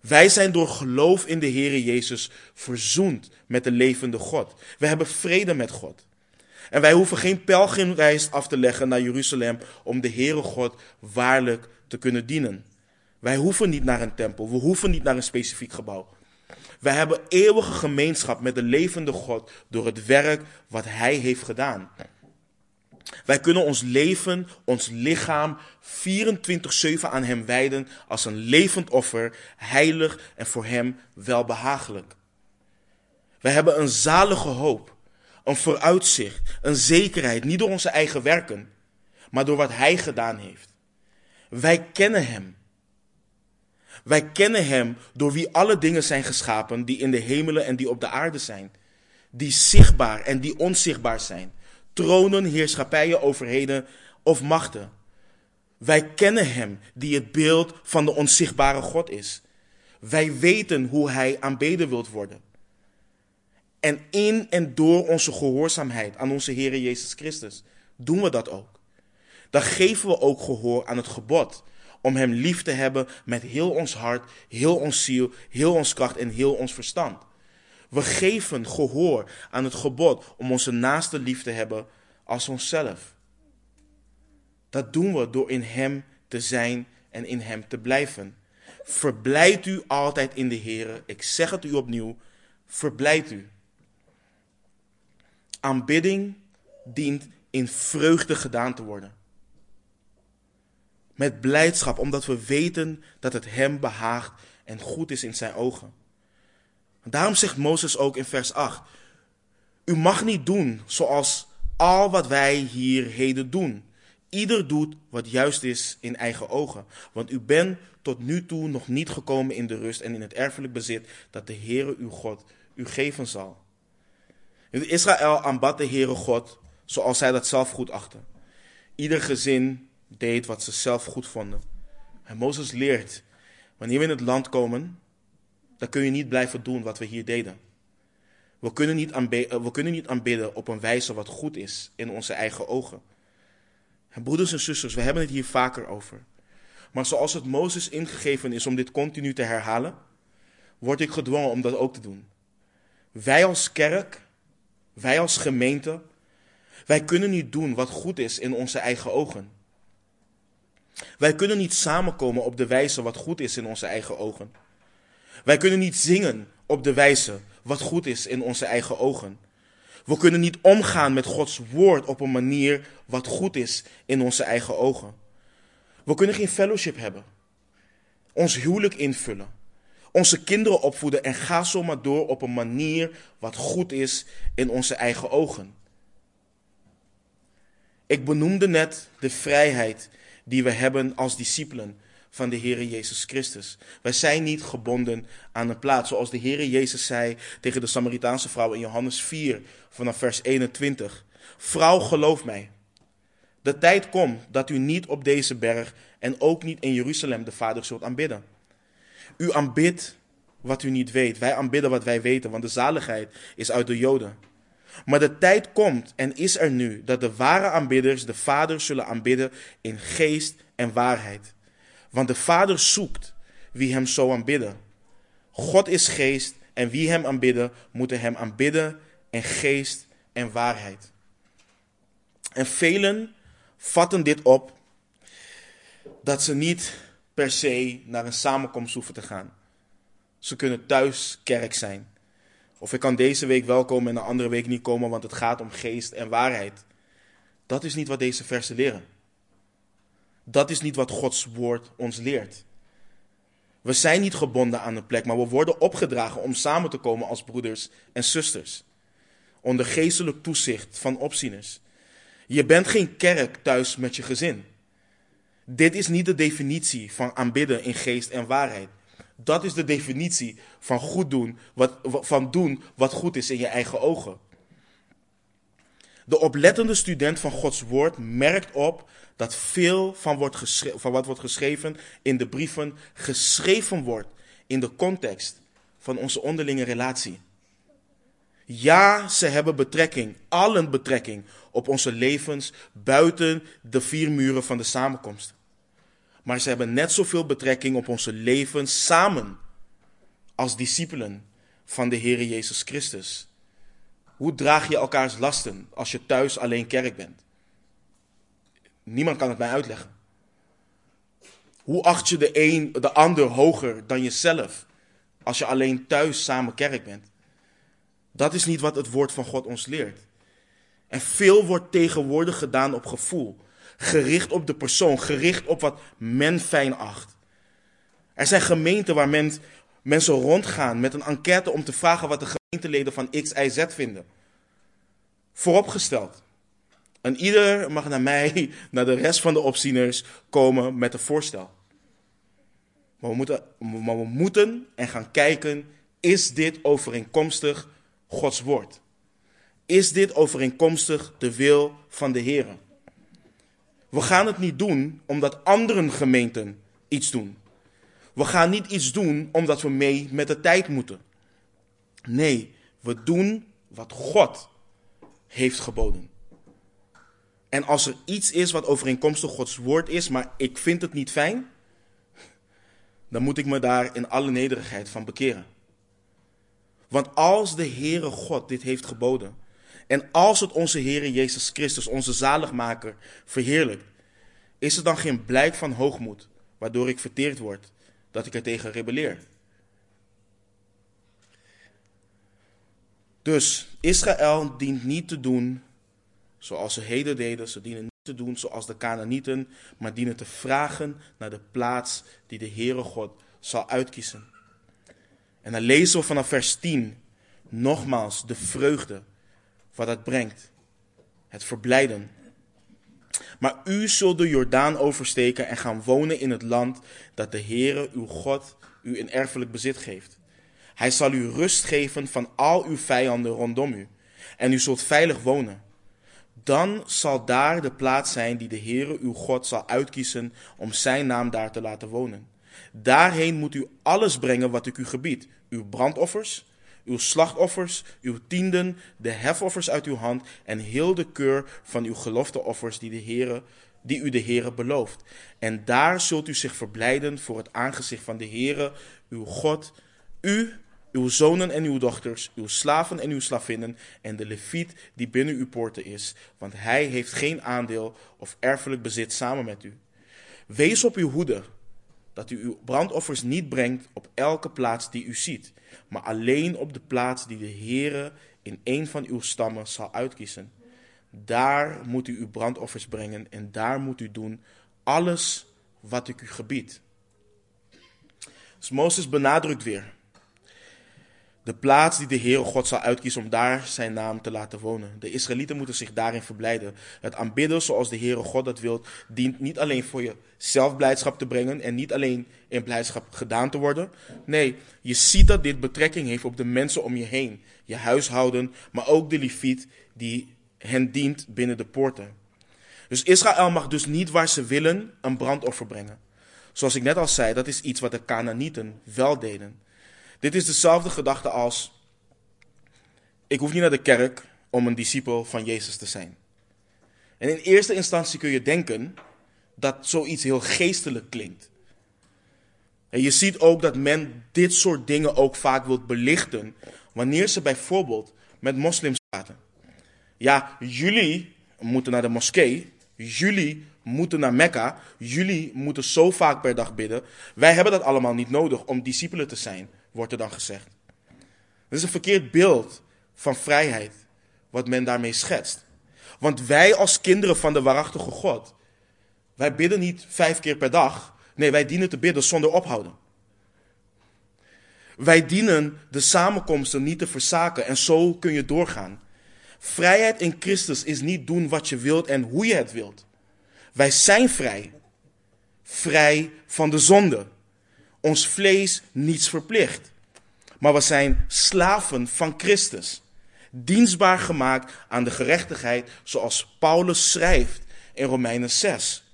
Wij zijn door geloof in de Heere Jezus verzoend met de levende God. We hebben vrede met God. En wij hoeven geen pelgrimreis af te leggen naar Jeruzalem om de Heere God waarlijk te kunnen dienen. Wij hoeven niet naar een tempel, we hoeven niet naar een specifiek gebouw. Wij hebben eeuwige gemeenschap met de levende God door het werk wat Hij heeft gedaan. Wij kunnen ons leven, ons lichaam 24-7 aan Hem wijden als een levend offer, heilig en voor Hem welbehagelijk. Wij hebben een zalige hoop een vooruitzicht, een zekerheid, niet door onze eigen werken, maar door wat Hij gedaan heeft. Wij kennen Hem. Wij kennen Hem door wie alle dingen zijn geschapen die in de hemelen en die op de aarde zijn, die zichtbaar en die onzichtbaar zijn, tronen, heerschappijen, overheden of machten. Wij kennen Hem die het beeld van de onzichtbare God is. Wij weten hoe Hij aanbeden wilt worden. En in en door onze gehoorzaamheid aan onze Heer Jezus Christus doen we dat ook. Dan geven we ook gehoor aan het gebod om Hem lief te hebben met heel ons hart, heel ons ziel, heel ons kracht en heel ons verstand. We geven gehoor aan het gebod om onze naaste lief te hebben als onszelf. Dat doen we door in Hem te zijn en in Hem te blijven. Verblijd u altijd in de Heer. Ik zeg het u opnieuw. Verblijd u. Aanbidding dient in vreugde gedaan te worden. Met blijdschap, omdat we weten dat het Hem behaagt en goed is in Zijn ogen. Daarom zegt Mozes ook in vers 8: U mag niet doen zoals al wat wij hier heden doen. Ieder doet wat juist is in eigen ogen. Want u bent tot nu toe nog niet gekomen in de rust en in het erfelijk bezit dat de Heere uw God u geven zal. Israël aanbad de Heere God zoals zij dat zelf goed achten. Ieder gezin deed wat ze zelf goed vonden. En Mozes leert, wanneer we in het land komen, dan kun je niet blijven doen wat we hier deden. We kunnen, niet aanbidden, we kunnen niet aanbidden op een wijze wat goed is in onze eigen ogen. En broeders en zusters, we hebben het hier vaker over. Maar zoals het Mozes ingegeven is om dit continu te herhalen, word ik gedwongen om dat ook te doen. Wij als kerk wij als gemeente, wij kunnen niet doen wat goed is in onze eigen ogen. Wij kunnen niet samenkomen op de wijze wat goed is in onze eigen ogen. Wij kunnen niet zingen op de wijze wat goed is in onze eigen ogen. We kunnen niet omgaan met Gods woord op een manier wat goed is in onze eigen ogen. We kunnen geen fellowship hebben. Ons huwelijk invullen onze kinderen opvoeden en ga zo maar door op een manier wat goed is in onze eigen ogen. Ik benoemde net de vrijheid die we hebben als discipelen, van de Heer Jezus Christus. Wij zijn niet gebonden aan een plaats. Zoals de Heer Jezus zei tegen de Samaritaanse vrouw in Johannes 4 vanaf vers 21. Vrouw, geloof mij. De tijd komt dat u niet op deze berg en ook niet in Jeruzalem de Vader zult aanbidden. U aanbidt wat u niet weet. Wij aanbidden wat wij weten, want de zaligheid is uit de Joden. Maar de tijd komt en is er nu dat de ware aanbidders de Vader zullen aanbidden in geest en waarheid. Want de Vader zoekt wie hem zo aanbidden. God is geest en wie hem aanbidden, moeten hem aanbidden in geest en waarheid. En velen vatten dit op dat ze niet per se naar een samenkomst hoeven te gaan. Ze kunnen thuis kerk zijn. Of ik kan deze week wel komen en de andere week niet komen, want het gaat om geest en waarheid. Dat is niet wat deze versen leren. Dat is niet wat Gods woord ons leert. We zijn niet gebonden aan een plek, maar we worden opgedragen om samen te komen als broeders en zusters. Onder geestelijk toezicht van opzieners. Je bent geen kerk thuis met je gezin. Dit is niet de definitie van aanbidden in geest en waarheid. Dat is de definitie van goed doen, wat, van doen wat goed is in je eigen ogen. De oplettende student van Gods woord merkt op dat veel van, wordt van wat wordt geschreven in de brieven geschreven wordt in de context van onze onderlinge relatie. Ja, ze hebben betrekking, allen betrekking op onze levens buiten de vier muren van de samenkomst. Maar ze hebben net zoveel betrekking op onze levens samen als discipelen van de Heer Jezus Christus. Hoe draag je elkaars lasten als je thuis alleen kerk bent? Niemand kan het mij uitleggen. Hoe acht je de een de ander hoger dan jezelf als je alleen thuis samen kerk bent? Dat is niet wat het woord van God ons leert. En veel wordt tegenwoordig gedaan op gevoel, gericht op de persoon, gericht op wat men fijn acht. Er zijn gemeenten waar men, mensen rondgaan met een enquête om te vragen wat de gemeenteleden van X, Y, Z vinden. Vooropgesteld. En ieder mag naar mij, naar de rest van de opzieners komen met een voorstel. Maar we moeten, maar we moeten en gaan kijken, is dit overeenkomstig Gods woord? Is dit overeenkomstig de wil van de Heer? We gaan het niet doen omdat andere gemeenten iets doen. We gaan niet iets doen omdat we mee met de tijd moeten. Nee, we doen wat God heeft geboden. En als er iets is wat overeenkomstig Gods woord is, maar ik vind het niet fijn, dan moet ik me daar in alle nederigheid van bekeren. Want als de Heere God dit heeft geboden, en als het onze Heere Jezus Christus, onze zaligmaker, verheerlijkt, is het dan geen blijk van hoogmoed, waardoor ik verteerd word, dat ik er tegen rebelleer? Dus Israël dient niet te doen zoals ze heden deden. Ze dienen niet te doen zoals de Canaanieten, maar dienen te vragen naar de plaats die de Heere God zal uitkiezen. En dan lezen we vanaf vers 10 nogmaals de vreugde wat dat brengt. Het verblijden. Maar u zult de Jordaan oversteken en gaan wonen in het land dat de Heere uw God u in erfelijk bezit geeft. Hij zal u rust geven van al uw vijanden rondom u. En u zult veilig wonen. Dan zal daar de plaats zijn die de Heere uw God zal uitkiezen om zijn naam daar te laten wonen. Daarheen moet u alles brengen wat ik u gebied. Uw brandoffers, uw slachtoffers, uw tienden, de hefoffers uit uw hand en heel de keur van uw gelofteoffers die, de Heere, die u de Heere belooft. En daar zult u zich verblijden voor het aangezicht van de Heere, uw God, u uw zonen en uw dochters, uw slaven en uw slavinnen en de leviet die binnen uw poorten is, want hij heeft geen aandeel of erfelijk bezit samen met u. Wees op uw hoede, dat u uw brandoffers niet brengt op elke plaats die u ziet, maar alleen op de plaats die de Heere in een van uw stammen zal uitkiezen. Daar moet u uw brandoffers brengen en daar moet u doen alles wat ik u gebied. Dus Mozes benadrukt weer De plaats die de Heere God zal uitkiezen om daar zijn naam te laten wonen. De Israëlieten moeten zich daarin verblijden. Het aanbidden zoals de Heere God dat wil, dient niet alleen voor je zelfblijdschap te brengen en niet alleen in blijdschap gedaan te worden. Nee, je ziet dat dit betrekking heeft op de mensen om je heen, je huishouden, maar ook de leviet die hen dient binnen de poorten. Dus Israël mag dus niet waar ze willen een brandoffer brengen. Zoals ik net al zei, dat is iets wat de Canaanieten wel deden. Dit is dezelfde gedachte als: ik hoef niet naar de kerk om een discipel van Jezus te zijn. En in eerste instantie kun je denken dat zoiets heel geestelijk klinkt. En je ziet ook dat men dit soort dingen ook vaak wilt belichten wanneer ze bijvoorbeeld met moslims praten. Ja, jullie moeten naar de moskee, jullie moeten naar Mekka, jullie moeten zo vaak per dag bidden. Wij hebben dat allemaal niet nodig om discipelen te zijn wordt er dan gezegd. Het is een verkeerd beeld van vrijheid, wat men daarmee schetst. Want wij als kinderen van de waarachtige God, wij bidden niet vijf keer per dag. Nee, wij dienen te bidden zonder ophouden. Wij dienen de samenkomsten niet te verzaken en zo kun je doorgaan. Vrijheid in Christus is niet doen wat je wilt en hoe je het wilt. Wij zijn vrij. Vrij van de zonde ons vlees niets verplicht. Maar we zijn slaven van Christus. Dienstbaar gemaakt aan de gerechtigheid, zoals Paulus schrijft in Romeinen 6.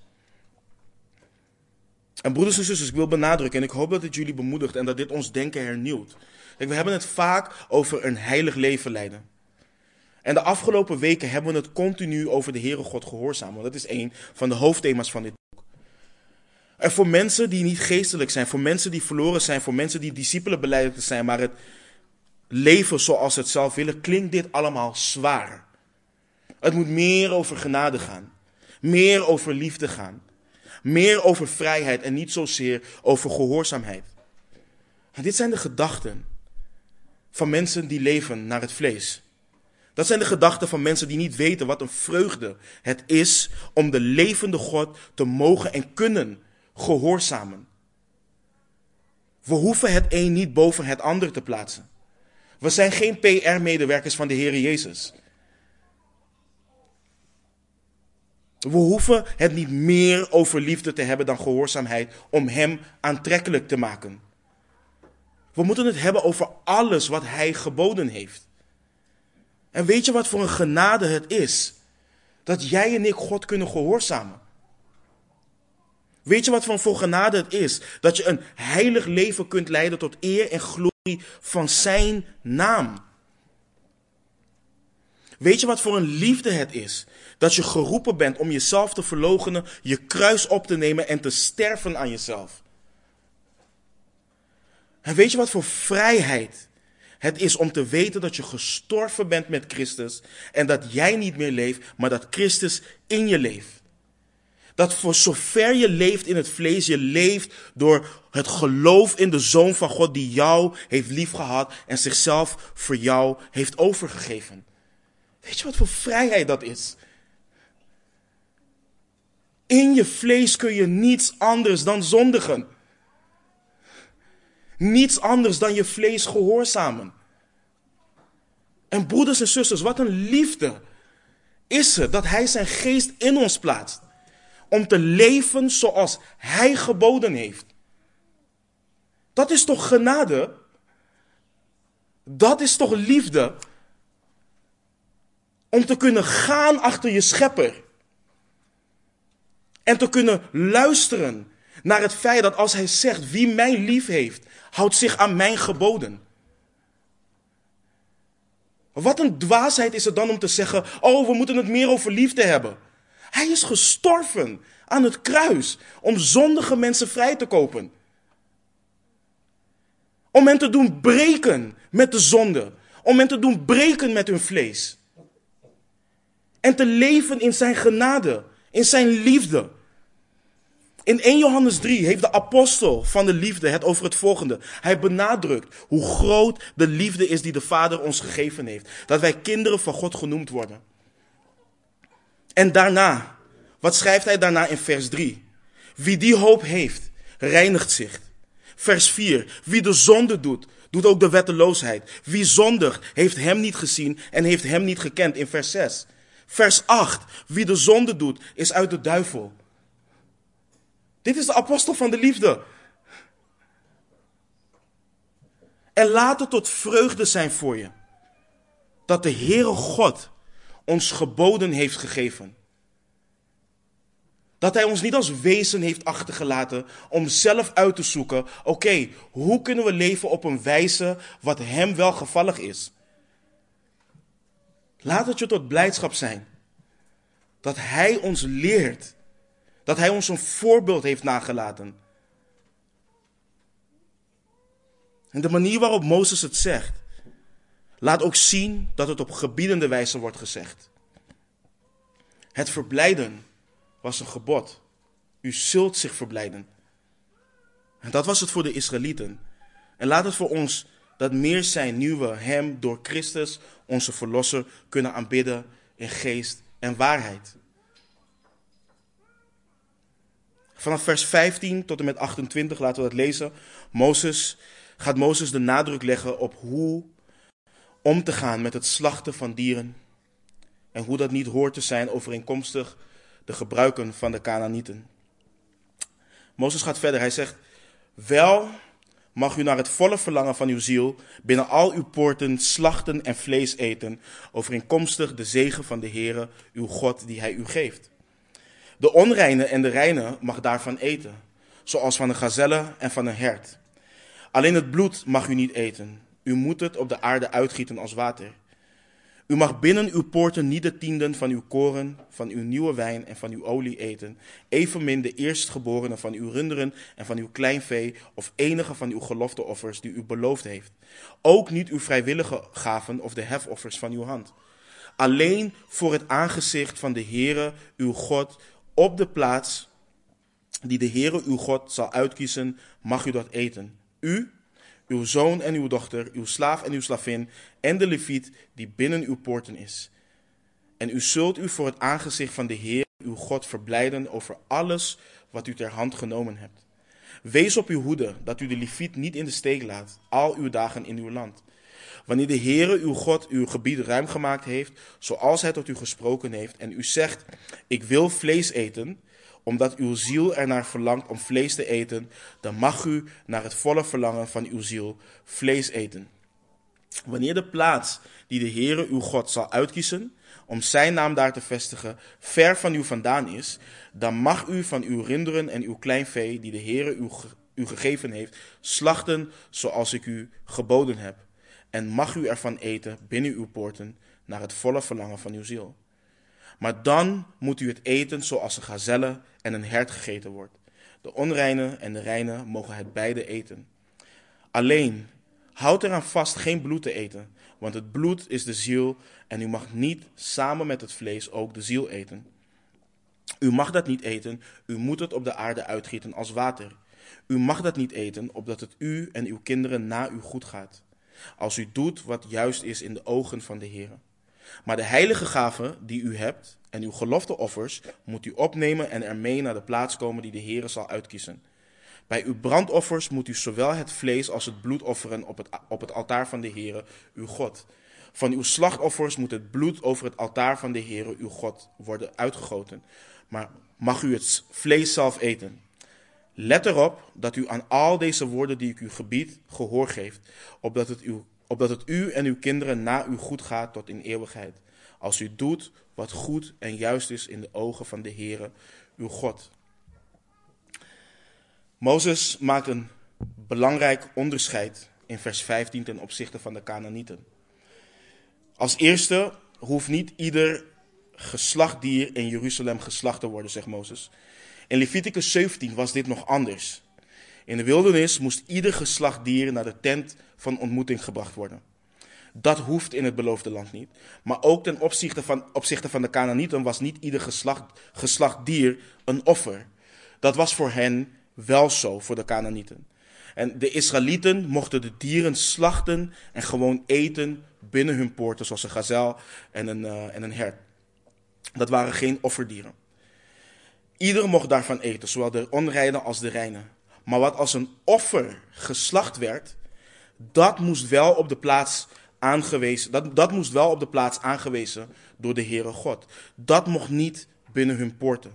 En broeders en zusters, ik wil benadrukken, en ik hoop dat dit jullie bemoedigt en dat dit ons denken hernieuwt. We hebben het vaak over een heilig leven leiden. En de afgelopen weken hebben we het continu over de Heere God gehoorzamen. Dat is een van de hoofdthema's van dit en voor mensen die niet geestelijk zijn, voor mensen die verloren zijn, voor mensen die discipelen beleiden te zijn, maar het leven zoals ze het zelf willen, klinkt dit allemaal zwaar. Het moet meer over genade gaan, meer over liefde gaan, meer over vrijheid en niet zozeer over gehoorzaamheid. En dit zijn de gedachten van mensen die leven naar het vlees. Dat zijn de gedachten van mensen die niet weten wat een vreugde het is om de levende God te mogen en kunnen gehoorzamen. We hoeven het een niet boven het ander te plaatsen. We zijn geen PR-medewerkers van de Heer Jezus. We hoeven het niet meer over liefde te hebben dan gehoorzaamheid om Hem aantrekkelijk te maken. We moeten het hebben over alles wat Hij geboden heeft. En weet je wat voor een genade het is? Dat jij en ik God kunnen gehoorzamen. Weet je wat van voor genade het is? Dat je een heilig leven kunt leiden tot eer en glorie van zijn naam. Weet je wat voor een liefde het is? Dat je geroepen bent om jezelf te verloochenen, je kruis op te nemen en te sterven aan jezelf. En weet je wat voor vrijheid het is om te weten dat je gestorven bent met Christus en dat jij niet meer leeft, maar dat Christus in je leeft. Dat voor zover je leeft in het vlees, je leeft door het geloof in de Zoon van God die jou heeft liefgehad en zichzelf voor jou heeft overgegeven. Weet je wat voor vrijheid dat is? In je vlees kun je niets anders dan zondigen. Niets anders dan je vlees gehoorzamen. En broeders en zusters, wat een liefde is het dat Hij zijn geest in ons plaatst om te leven zoals Hij geboden heeft. Dat is toch genade? Dat is toch liefde? Om te kunnen gaan achter je schepper. En te kunnen luisteren naar het feit dat als hij zegt wie mij lief heeft, houdt zich aan mijn geboden. Wat een dwaasheid is het dan om te zeggen, oh we moeten het meer over liefde hebben. Hij is gestorven aan het kruis om zondige mensen vrij te kopen. Om hen te doen breken met de zonde. Om hen te doen breken met hun vlees. En te leven in zijn genade, in zijn liefde. In 1 Johannes 3 heeft de apostel van de liefde het over het volgende. Hij benadrukt hoe groot de liefde is die de Vader ons gegeven heeft. Dat wij kinderen van God genoemd worden. En daarna, wat schrijft hij daarna in vers 3? Wie die hoop heeft, reinigt zich. Vers 4. Wie de zonde doet, doet ook de wetteloosheid. Wie zondigt, heeft hem niet gezien en heeft hem niet gekend in vers 6. Vers 8. Wie de zonde doet, is uit de duivel. Dit is de apostel van de liefde. En laat het tot vreugde zijn voor je. Dat de Heere God ons geboden heeft gegeven. Dat Hij ons niet als wezen heeft achtergelaten om zelf uit te zoeken, oké, hoe kunnen we leven op een wijze wat Hem wel gevallig is. Laat het je tot blijdschap zijn dat Hij ons leert, dat Hij ons een voorbeeld heeft nagelaten. En de manier waarop Mozes het zegt, laat ook zien dat het op gebiedende wijze wordt gezegd. Het verblijden was een gebod. U zult zich verblijden. En dat was het voor de Israëlieten. En laat het voor ons dat meer zijn nu we Hem door Christus, onze Verlosser, kunnen aanbidden in geest en waarheid. Vanaf vers 15 tot en met 28 laten we dat lezen. Mozes, gaat Mozes de nadruk leggen op hoe om te gaan met het slachten van dieren. En hoe dat niet hoort te zijn overeenkomstig de gebruiken van de Canaanieten. Mozes gaat verder. Hij zegt: Wel mag u naar het volle verlangen van uw ziel binnen al uw poorten slachten en vlees eten, overeenkomstig de zegen van de Heere, uw God, die hij u geeft. De onreine en de reine mag daarvan eten, zoals van een gazelle en van een hert. Alleen het bloed mag u niet eten. U moet het op de aarde uitgieten als water. U mag binnen uw poorten niet de tienden van uw koren, van uw nieuwe wijn en van uw olie eten, evenmin de eerstgeborenen van uw runderen en van uw kleinvee of enige van uw gelofteoffers die u beloofd heeft. Ook niet uw vrijwillige gaven of de hefoffers van uw hand. Alleen voor het aangezicht van de Heere, uw God, op de plaats die de Heere, uw God, zal uitkiezen, mag u dat eten. U uw zoon en uw dochter, uw slaaf en uw slavin en de leviet die binnen uw poorten is. En u zult u voor het aangezicht van de Heer, uw God, verblijden over alles wat u ter hand genomen hebt. Wees op uw hoede, dat u de leviet niet in de steek laat, al uw dagen in uw land. Wanneer de Heere, uw God, uw gebied ruim gemaakt heeft, zoals hij tot u gesproken heeft, en u zegt, ik wil vlees eten, omdat uw ziel ernaar verlangt om vlees te eten, dan mag u naar het volle verlangen van uw ziel vlees eten. Wanneer de plaats die de Heere uw God zal uitkiezen, om zijn naam daar te vestigen, ver van u vandaan is, dan mag u van uw rinderen en uw kleinvee, die de Heere u, u gegeven heeft, slachten zoals ik u geboden heb. En mag u ervan eten binnen uw poorten, naar het volle verlangen van uw ziel. Maar dan moet u het eten zoals een gazelle en een hert gegeten wordt. De onreine en de reine mogen het beide eten. Alleen, houd eraan vast geen bloed te eten, want het bloed is de ziel en u mag niet samen met het vlees ook de ziel eten. U mag dat niet eten, u moet het op de aarde uitgieten als water. U mag dat niet eten, opdat het u en uw kinderen na u goed gaat, als u doet wat juist is in de ogen van de Heer. Maar de heilige gaven die u hebt en uw gelofteoffers moet u opnemen en ermee naar de plaats komen die de Heere zal uitkiezen. Bij uw brandoffers moet u zowel het vlees als het bloed offeren op het, op het altaar van de Heere, uw God. Van uw slachtoffers moet het bloed over het altaar van de Heere, uw God, worden uitgegoten. Maar mag u het vlees zelf eten. Let erop dat u aan al deze woorden die ik u gebied gehoor geeft, opdat het uw opdat het u en uw kinderen na u goed gaat tot in eeuwigheid, als u doet wat goed en juist is in de ogen van de Heere, uw God. Mozes maakt een belangrijk onderscheid in vers 15 ten opzichte van de Canaanieten. Als eerste hoeft niet ieder geslachtdier in Jeruzalem geslacht te worden, zegt Mozes. In Leviticus 17 was dit nog anders. In de wildernis moest ieder geslachtdier naar de tent van ontmoeting gebracht worden. Dat hoeft in het beloofde land niet. Maar ook ten opzichte van, opzichte van de Canaanieten was niet ieder geslacht, geslacht dier een offer. Dat was voor hen wel zo, voor de Canaanieten. En de Israëlieten mochten de dieren slachten en gewoon eten binnen hun poorten, zoals een gazel en een, uh, en een hert. Dat waren geen offerdieren. Ieder mocht daarvan eten, zowel de onreine als de reine. Maar wat als een offer geslacht werd, dat moest wel op de plaats aangewezen, dat, dat moest wel op de plaats aangewezen door de Heere God. Dat mocht niet binnen hun poorten.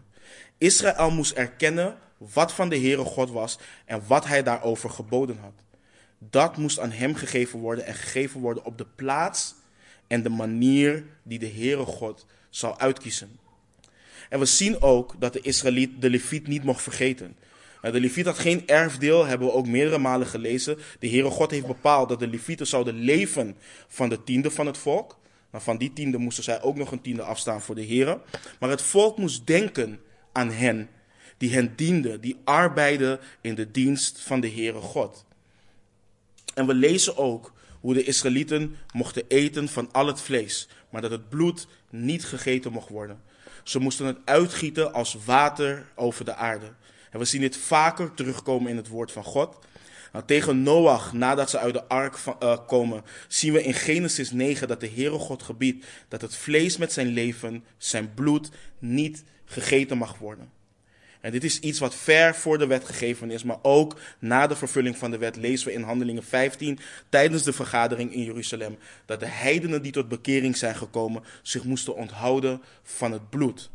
Israël moest erkennen wat van de Heere God was en wat hij daarover geboden had. Dat moest aan hem gegeven worden en gegeven worden op de plaats en de manier die de Heere God zou uitkiezen. En we zien ook dat de Israëliet de Leviet niet mocht vergeten. De Leviet had geen erfdeel, hebben we ook meerdere malen gelezen. De Heere God heeft bepaald dat de Levieten zouden leven van de tiende van het volk. Maar van die tiende moesten zij ook nog een tiende afstaan voor de Heere. Maar het volk moest denken aan hen, die hen dienden, die arbeiden in de dienst van de Heere God. En we lezen ook hoe de Israëlieten mochten eten van al het vlees, maar dat het bloed niet gegeten mocht worden. Ze moesten het uitgieten als water over de aarde. En we zien dit vaker terugkomen in het woord van God. Nou, tegen Noach, nadat ze uit de ark uh, komen, zien we in Genesis 9 dat de Heere God gebiedt dat het vlees met zijn leven, zijn bloed, niet gegeten mag worden. En dit is iets wat ver voor de wet gegeven is, maar ook na de vervulling van de wet lezen we in Handelingen 15 tijdens de vergadering in Jeruzalem dat de heidenen die tot bekering zijn gekomen zich moesten onthouden van het bloed.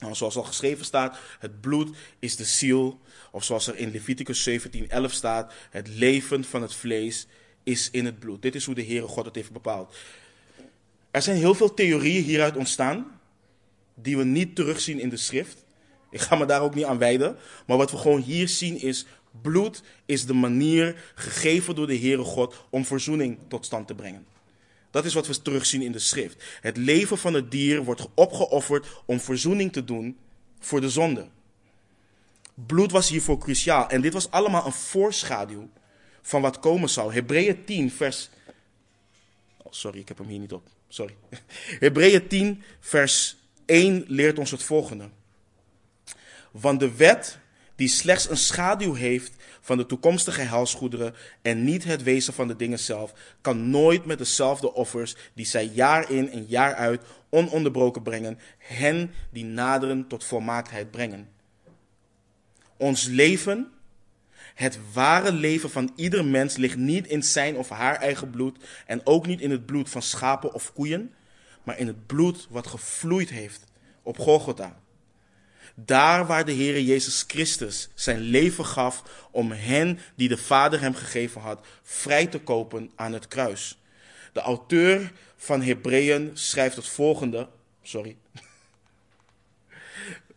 Nou, zoals al geschreven staat, het bloed is de ziel, of zoals er in Leviticus 17:11 staat, het leven van het vlees is in het bloed. Dit is hoe de Heere God het heeft bepaald. Er zijn heel veel theorieën hieruit ontstaan, die we niet terugzien in de schrift. Ik ga me daar ook niet aan wijden. Maar wat we gewoon hier zien is, bloed is de manier gegeven door de Heere God om verzoening tot stand te brengen. Dat is wat we terugzien in de schrift. Het leven van het dier wordt opgeofferd om verzoening te doen voor de zonde. Bloed was hiervoor cruciaal. En dit was allemaal een voorschaduw van wat komen zou. Hebreeën 10, vers. Oh, sorry, ik heb hem hier niet op. Sorry. Hebreeën 10, vers 1 leert ons het volgende. Want de wet, die slechts een schaduw heeft van de toekomstige helsgoederen en niet het wezen van de dingen zelf, kan nooit met dezelfde offers die zij jaar in en jaar uit ononderbroken brengen, hen die naderen tot volmaaktheid brengen. Ons leven, het ware leven van ieder mens, ligt niet in zijn of haar eigen bloed en ook niet in het bloed van schapen of koeien, maar in het bloed wat gevloeid heeft op Golgotha. Daar waar de Heer Jezus Christus zijn leven gaf om hen die de Vader hem gegeven had, vrij te kopen aan het kruis. De auteur van Hebreeën schrijft het volgende. Sorry.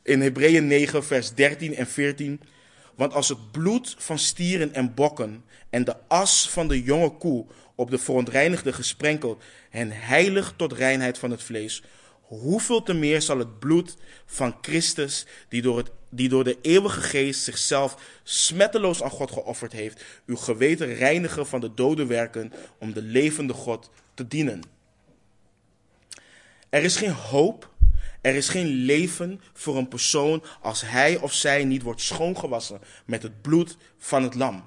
In Hebreeën 9, vers 13 en 14. Want als het bloed van stieren en bokken en de as van de jonge koe op de verontreinigde gesprenkeld hen heilig tot reinheid van het vlees, hoeveel te meer zal het bloed van Christus, die door, het, die door de eeuwige geest zichzelf smetteloos aan God geofferd heeft, uw geweten reinigen van de dode werken om de levende God te dienen. Er is geen hoop, er is geen leven voor een persoon als hij of zij niet wordt schoongewassen met het bloed van het lam.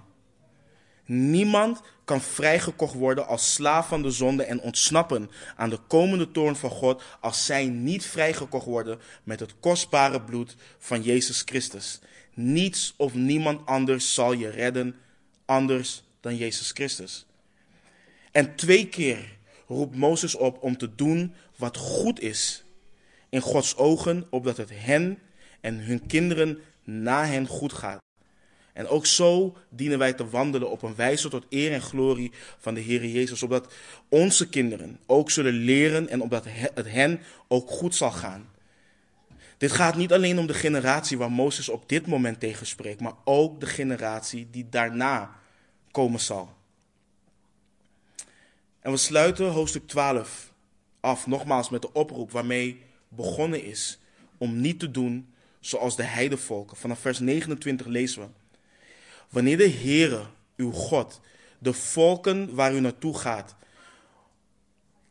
Niemand kan vrijgekocht worden als slaaf van de zonde en ontsnappen aan de komende toorn van God als zij niet vrijgekocht worden met het kostbare bloed van Jezus Christus. Niets of niemand anders zal je redden anders dan Jezus Christus. En twee keer roept Mozes op om te doen wat goed is in Gods ogen, opdat het hen en hun kinderen na hen goed gaat. En ook zo dienen wij te wandelen op een wijze tot eer en glorie van de Heer Jezus, opdat onze kinderen ook zullen leren en opdat het hen ook goed zal gaan. Dit gaat niet alleen om de generatie waar Mozes op dit moment tegen spreekt, maar ook de generatie die daarna komen zal. En we sluiten hoofdstuk 12 af, nogmaals met de oproep waarmee begonnen is om niet te doen zoals de heidevolken. Vanaf vers 29 lezen we. Wanneer de Heere, uw God, de volken waar u naartoe gaat,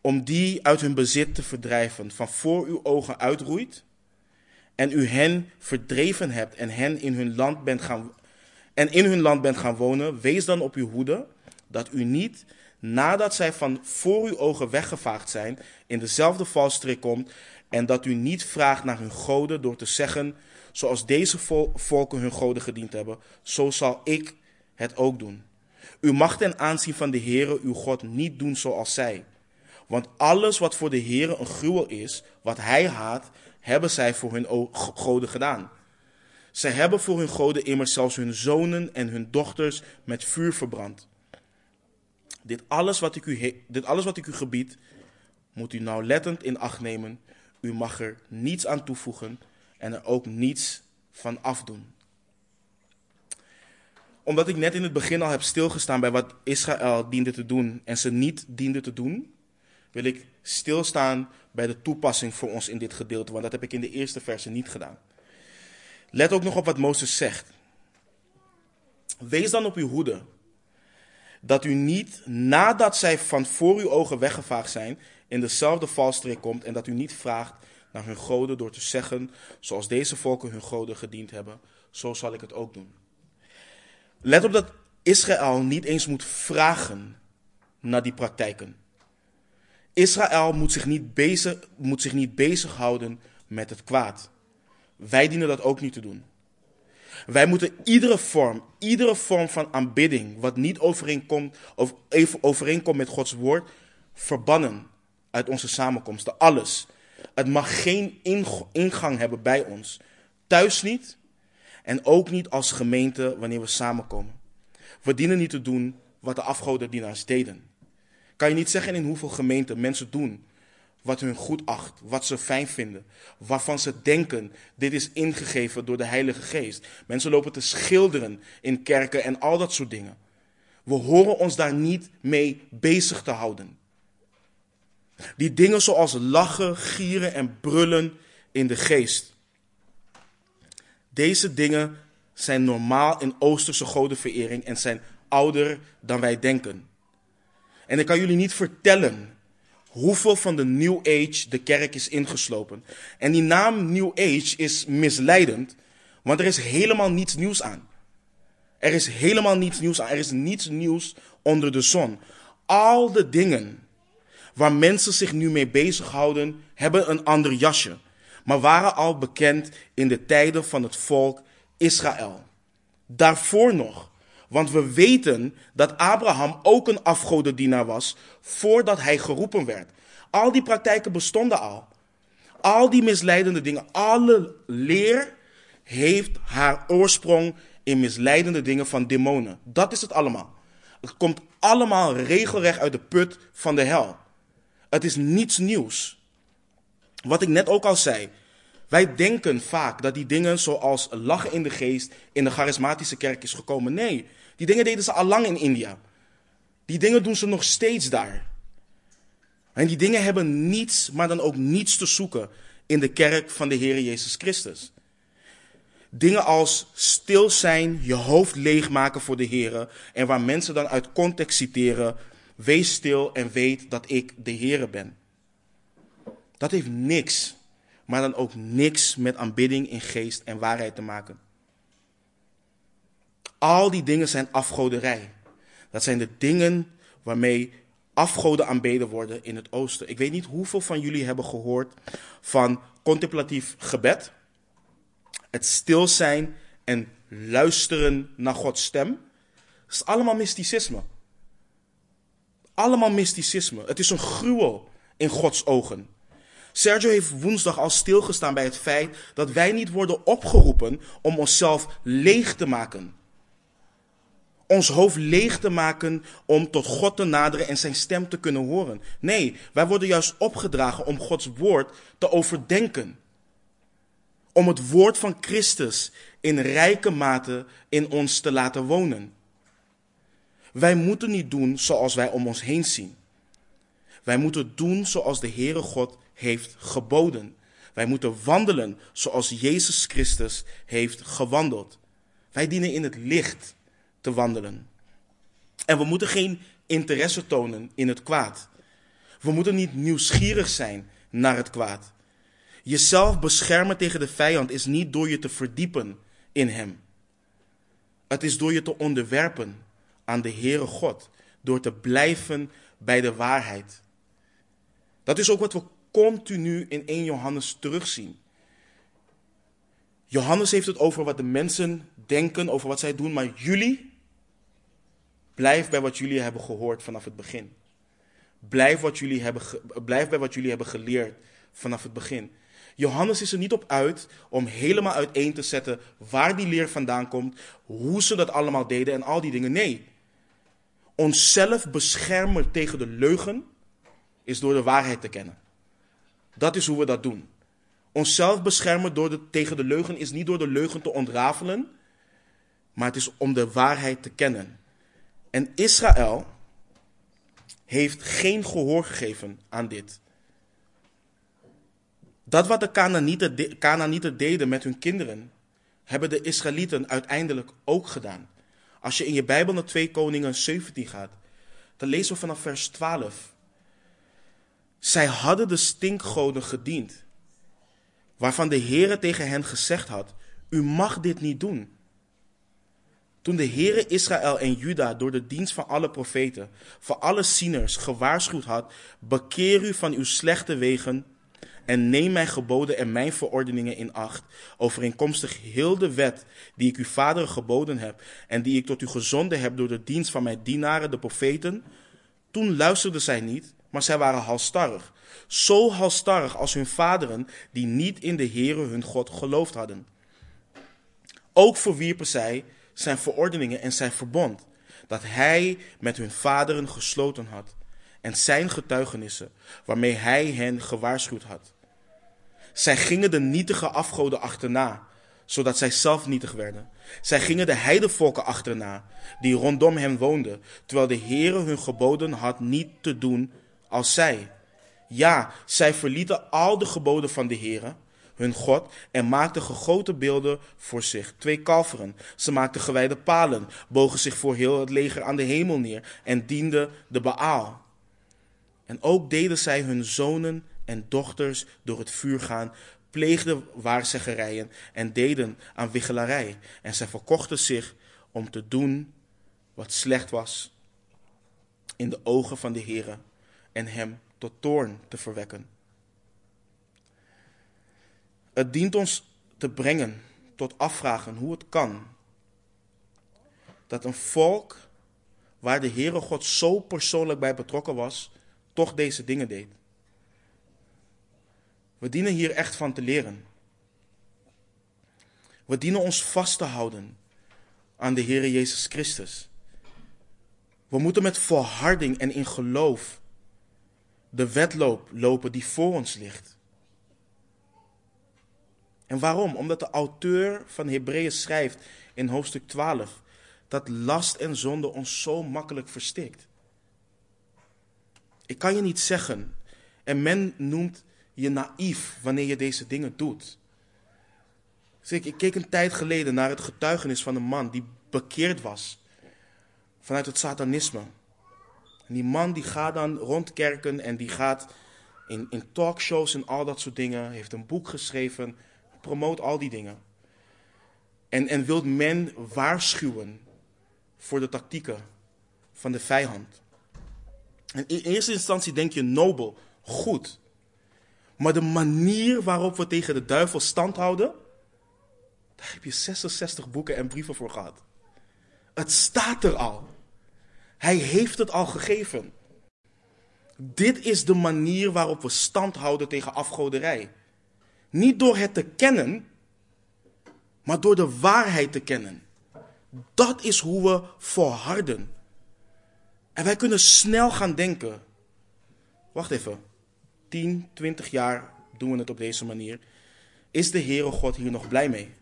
om die uit hun bezit te verdrijven, van voor uw ogen uitroeit, en u hen verdreven hebt en hen in hun land bent gaan en in hun land bent gaan wonen, wees dan op uw hoede dat u niet, nadat zij van voor uw ogen weggevaagd zijn, in dezelfde valstrik komt en dat u niet vraagt naar hun goden door te zeggen, zoals deze volken hun goden gediend hebben, zo zal ik het ook doen. U mag ten aanzien van de Heere uw God niet doen zoals zij. Want alles wat voor de Heere een gruwel is, wat hij haat, hebben zij voor hun goden gedaan. Zij hebben voor hun goden immers zelfs hun zonen en hun dochters met vuur verbrand. Dit alles wat ik u, dit alles wat ik u gebied, moet u nauwlettend in acht nemen. U mag er niets aan toevoegen en er ook niets van afdoen. Omdat ik net in het begin al heb stilgestaan bij wat Israël diende te doen en ze niet diende te doen, wil ik stilstaan bij de toepassing voor ons in dit gedeelte, want dat heb ik in de eerste verse niet gedaan. Let ook nog op wat Mozes zegt. Wees dan op uw hoede, dat u niet nadat zij van voor uw ogen weggevaagd zijn, in dezelfde valstrik komt en dat u niet vraagt naar hun goden door te zeggen, zoals deze volken hun goden gediend hebben, zo zal ik het ook doen. Let op dat Israël niet eens moet vragen naar die praktijken. Israël moet zich niet, bezig, moet zich niet bezighouden met het kwaad. Wij dienen dat ook niet te doen. Wij moeten iedere vorm, iedere vorm van aanbidding, wat niet overeenkomt, of overeenkomt met Gods woord, verbannen uit onze samenkomsten. Alles. Het mag geen ingang hebben bij ons. Thuis niet en ook niet als gemeente wanneer we samenkomen. We dienen niet te doen wat de afgodendienaars deden. Kan je niet zeggen in hoeveel gemeenten mensen doen wat hun goed acht, wat ze fijn vinden, waarvan ze denken, dit is ingegeven door de Heilige Geest. Mensen lopen te schilderen in kerken en al dat soort dingen. We horen ons daar niet mee bezig te houden. Die dingen zoals lachen, gieren en brullen in de geest. Deze dingen zijn normaal in Oosterse godenverering en zijn ouder dan wij denken. En ik kan jullie niet vertellen hoeveel van de New Age de kerk is ingeslopen. En die naam New Age is misleidend, want er is helemaal niets nieuws aan. Er is helemaal niets nieuws aan. Er is niets nieuws onder de zon. Al de dingen waar mensen zich nu mee bezighouden, hebben een ander jasje, maar waren al bekend in de tijden van het volk Israël. Daarvoor nog want we weten dat Abraham ook een afgodendienaar was voordat hij geroepen werd. Al die praktijken bestonden al. Al die misleidende dingen, alle leer heeft haar oorsprong in misleidende dingen van demonen. Dat is het allemaal. Het komt allemaal regelrecht uit de put van de hel. Het is niets nieuws. Wat ik net ook al zei. Wij denken vaak dat die dingen zoals lachen in de geest in de charismatische kerk is gekomen. Nee, die dingen deden ze al lang in India. Die dingen doen ze nog steeds daar. En die dingen hebben niets, maar dan ook niets te zoeken in de kerk van de Heer Jezus Christus. Dingen als stil zijn, je hoofd leegmaken voor de Heer. En waar mensen dan uit context citeren, wees stil en weet dat ik de Heer ben. Dat heeft niks, maar dan ook niks met aanbidding in geest en waarheid te maken. Al die dingen zijn afgoderij. Dat zijn de dingen waarmee afgoden aanbeden worden in het oosten. Ik weet niet hoeveel van jullie hebben gehoord van contemplatief gebed. Het stil zijn en luisteren naar Gods stem. Het is allemaal mysticisme. Allemaal mysticisme. Het is een gruwel in Gods ogen. Sergio heeft woensdag al stilgestaan bij het feit dat wij niet worden opgeroepen om onszelf leeg te maken ons hoofd leeg te maken om tot God te naderen en zijn stem te kunnen horen. Nee, wij worden juist opgedragen om Gods woord te overdenken. Om het woord van Christus in rijke mate in ons te laten wonen. Wij moeten niet doen zoals wij om ons heen zien. Wij moeten doen zoals de Heere God heeft geboden. Wij moeten wandelen zoals Jezus Christus heeft gewandeld. Wij dienen in het licht te wandelen. En we moeten geen interesse tonen in het kwaad. We moeten niet nieuwsgierig zijn naar het kwaad. Jezelf beschermen tegen de vijand is niet door je te verdiepen in hem. Het is door je te onderwerpen aan de Heere God. door te blijven bij de waarheid. Dat is ook wat we continu in 1 Johannes terugzien. Johannes heeft het over wat de mensen denken, over wat zij doen, maar jullie, blijf bij wat jullie hebben gehoord vanaf het begin. Blijf, wat jullie hebben blijf bij wat jullie hebben geleerd vanaf het begin. Johannes is er niet op uit om helemaal uiteen te zetten waar die leer vandaan komt, hoe ze dat allemaal deden en al die dingen. Nee. Onszelf beschermen tegen de leugen is door de waarheid te kennen. Dat is hoe we dat doen. Onszelf beschermen door de, tegen de leugen is niet door de leugen te ontrafelen, maar het is om de waarheid te kennen. En Israël heeft geen gehoor gegeven aan dit. Dat wat de Canaanieten, deden met hun kinderen, hebben de Israëlieten uiteindelijk ook gedaan. Als je in je Bijbel naar 2 Koningen 17 gaat, dan lezen we vanaf vers 12. Zij hadden de stinkgoden gediend, waarvan de Heere tegen hen gezegd had, u mag dit niet doen. Toen de Heere Israël en Juda door de dienst van alle profeten, voor alle zieners gewaarschuwd had, bekeer u van uw slechte wegen en neem mijn geboden en mijn verordeningen in acht, overeenkomstig heel de wet die ik uw vaderen geboden heb en die ik tot u gezonden heb door de dienst van mijn dienaren, de profeten. Toen luisterden zij niet, maar zij waren halstarrig. Zo halstarrig als hun vaderen, die niet in de Heere hun God geloofd hadden. Ook verwierpen zij zijn verordeningen en zijn verbond, dat hij met hun vaderen gesloten had, en zijn getuigenissen, waarmee hij hen gewaarschuwd had. Zij gingen de nietige afgoden achterna, zodat zij zelf nietig werden. Zij gingen de heidevolken achterna, die rondom hen woonden, terwijl de Heere hun geboden had niet te doen als zij. Ja, zij verlieten al de geboden van de Heere, hun God, en maakten gegoten beelden voor zich, twee kalveren. Ze maakten gewijde palen, bogen zich voor heel het leger aan de hemel neer en dienden de Baal. En ook deden zij hun zonen en dochters door het vuur gaan, pleegden waarzeggerijen en deden aan wichelarij. En zij verkochten zich om te doen wat slecht was in de ogen van de Heere en hem tot toorn te verwekken. Het dient ons te brengen tot afvragen hoe het kan dat een volk waar de Heere God zo persoonlijk bij betrokken was, toch deze dingen deed. We dienen hier echt van te leren. We dienen ons vast te houden aan de Heere Jezus Christus. We moeten met volharding en in geloof de wedloop lopen die voor ons ligt. En waarom? Omdat de auteur van Hebreeën schrijft in hoofdstuk 12 dat last en zonde ons zo makkelijk verstikt. Ik kan je niet zeggen, en men noemt je naïef wanneer je deze dingen doet. ik keek een tijd geleden naar het getuigenis van een man die bekeerd was vanuit het satanisme. En die man die gaat dan rond kerken en die gaat in, in talkshows en al dat soort dingen, heeft een boek geschreven, promoot al die dingen. En, en wil men waarschuwen voor de tactieken van de vijand. En in eerste instantie denk je nobel, goed. Maar de manier waarop we tegen de duivel stand houden, daar heb je 66 boeken en brieven voor gehad. Het staat er al. Hij heeft het al gegeven. Dit is de manier waarop we stand houden tegen afgoderij. Niet door het te kennen, maar door de waarheid te kennen. Dat is hoe we volharden. En wij kunnen snel gaan denken. Wacht even. 10, 20 jaar doen we het op deze manier. Is de Heere God hier nog blij mee?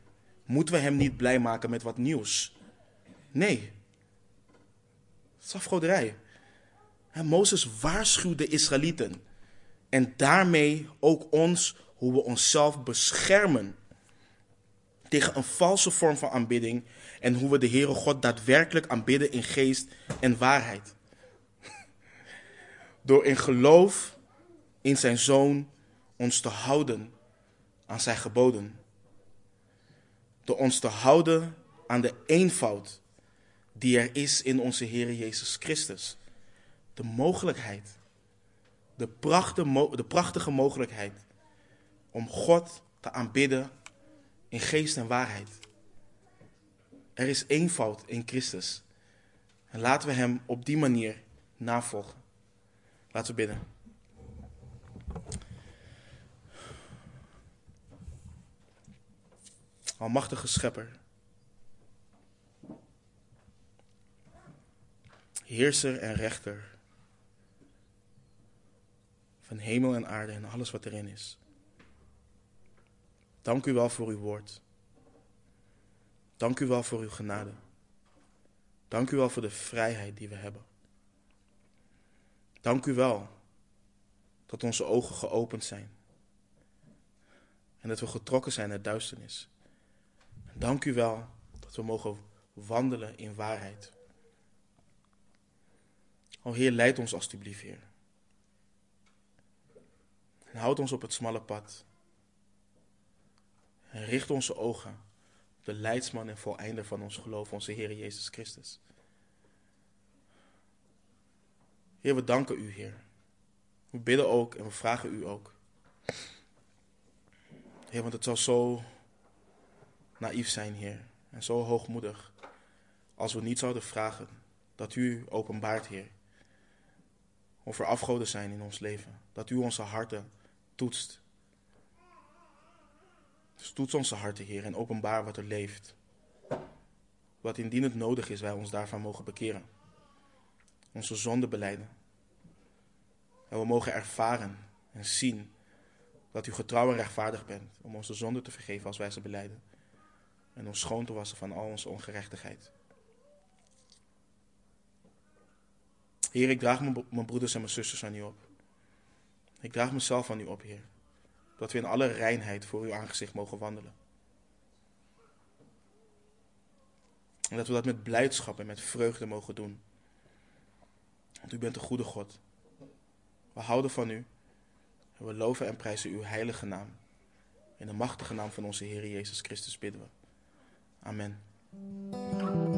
Moeten we hem niet blij maken met wat nieuws? Nee. Het. En Mozes waarschuwde de Israëlieten. En daarmee ook ons hoe we onszelf beschermen tegen een valse vorm van aanbidding en hoe we de Heere God daadwerkelijk aanbidden in geest en waarheid. Door in geloof in zijn Zoon ons te houden aan zijn geboden. Door ons te houden aan de eenvoud die er is in onze Heer Jezus Christus. de mogelijkheid, de prachtige, de prachtige mogelijkheid om God te aanbidden in geest en waarheid. Er is eenvoud in Christus. En laten we Hem op die manier navolgen. Laten we bidden. Almachtige Schepper. Heerser en rechter. Van hemel en aarde en alles wat erin is. Dank u wel voor uw woord. Dank u wel voor uw genade. Dank u wel voor de vrijheid die we hebben. Dank u wel dat onze ogen geopend zijn en dat we getrokken zijn uit duisternis. Dank u wel dat we mogen wandelen in waarheid. O Heer, leid ons alstublieft, Heer. En houd ons op het smalle pad. En richt onze ogen op de leidsman en voleinder van ons geloof, onze Heer Jezus Christus. Heer, we danken u, Heer. We bidden ook en we vragen u ook. Heer, want het zal zo naïef zijn, Heer, en zo hoogmoedig, als we niet zouden vragen dat u openbaart, Heer, of er afgoden zijn in ons leven, dat u onze harten toetst. Dus toets onze harten, Heer, en openbaar wat er leeft. Wat indien het nodig is, wij ons daarvan mogen bekeren. Onze zonde beleiden. En we mogen ervaren en zien dat u getrouw en rechtvaardig bent om onze zonde te vergeven als wij ze beleiden. En ons schoon te wassen van al onze ongerechtigheid. Heer, ik draag mijn broeders en mijn zusters aan u op. Ik draag mezelf aan u op, Heer. Dat we in alle reinheid voor uw aangezicht mogen wandelen. En dat we dat met blijdschap en met vreugde mogen doen. Want u bent een goede God. We houden van u. En we loven en prijzen uw heilige naam. In de machtige naam van onze Heer Jezus Christus bidden we. Amen.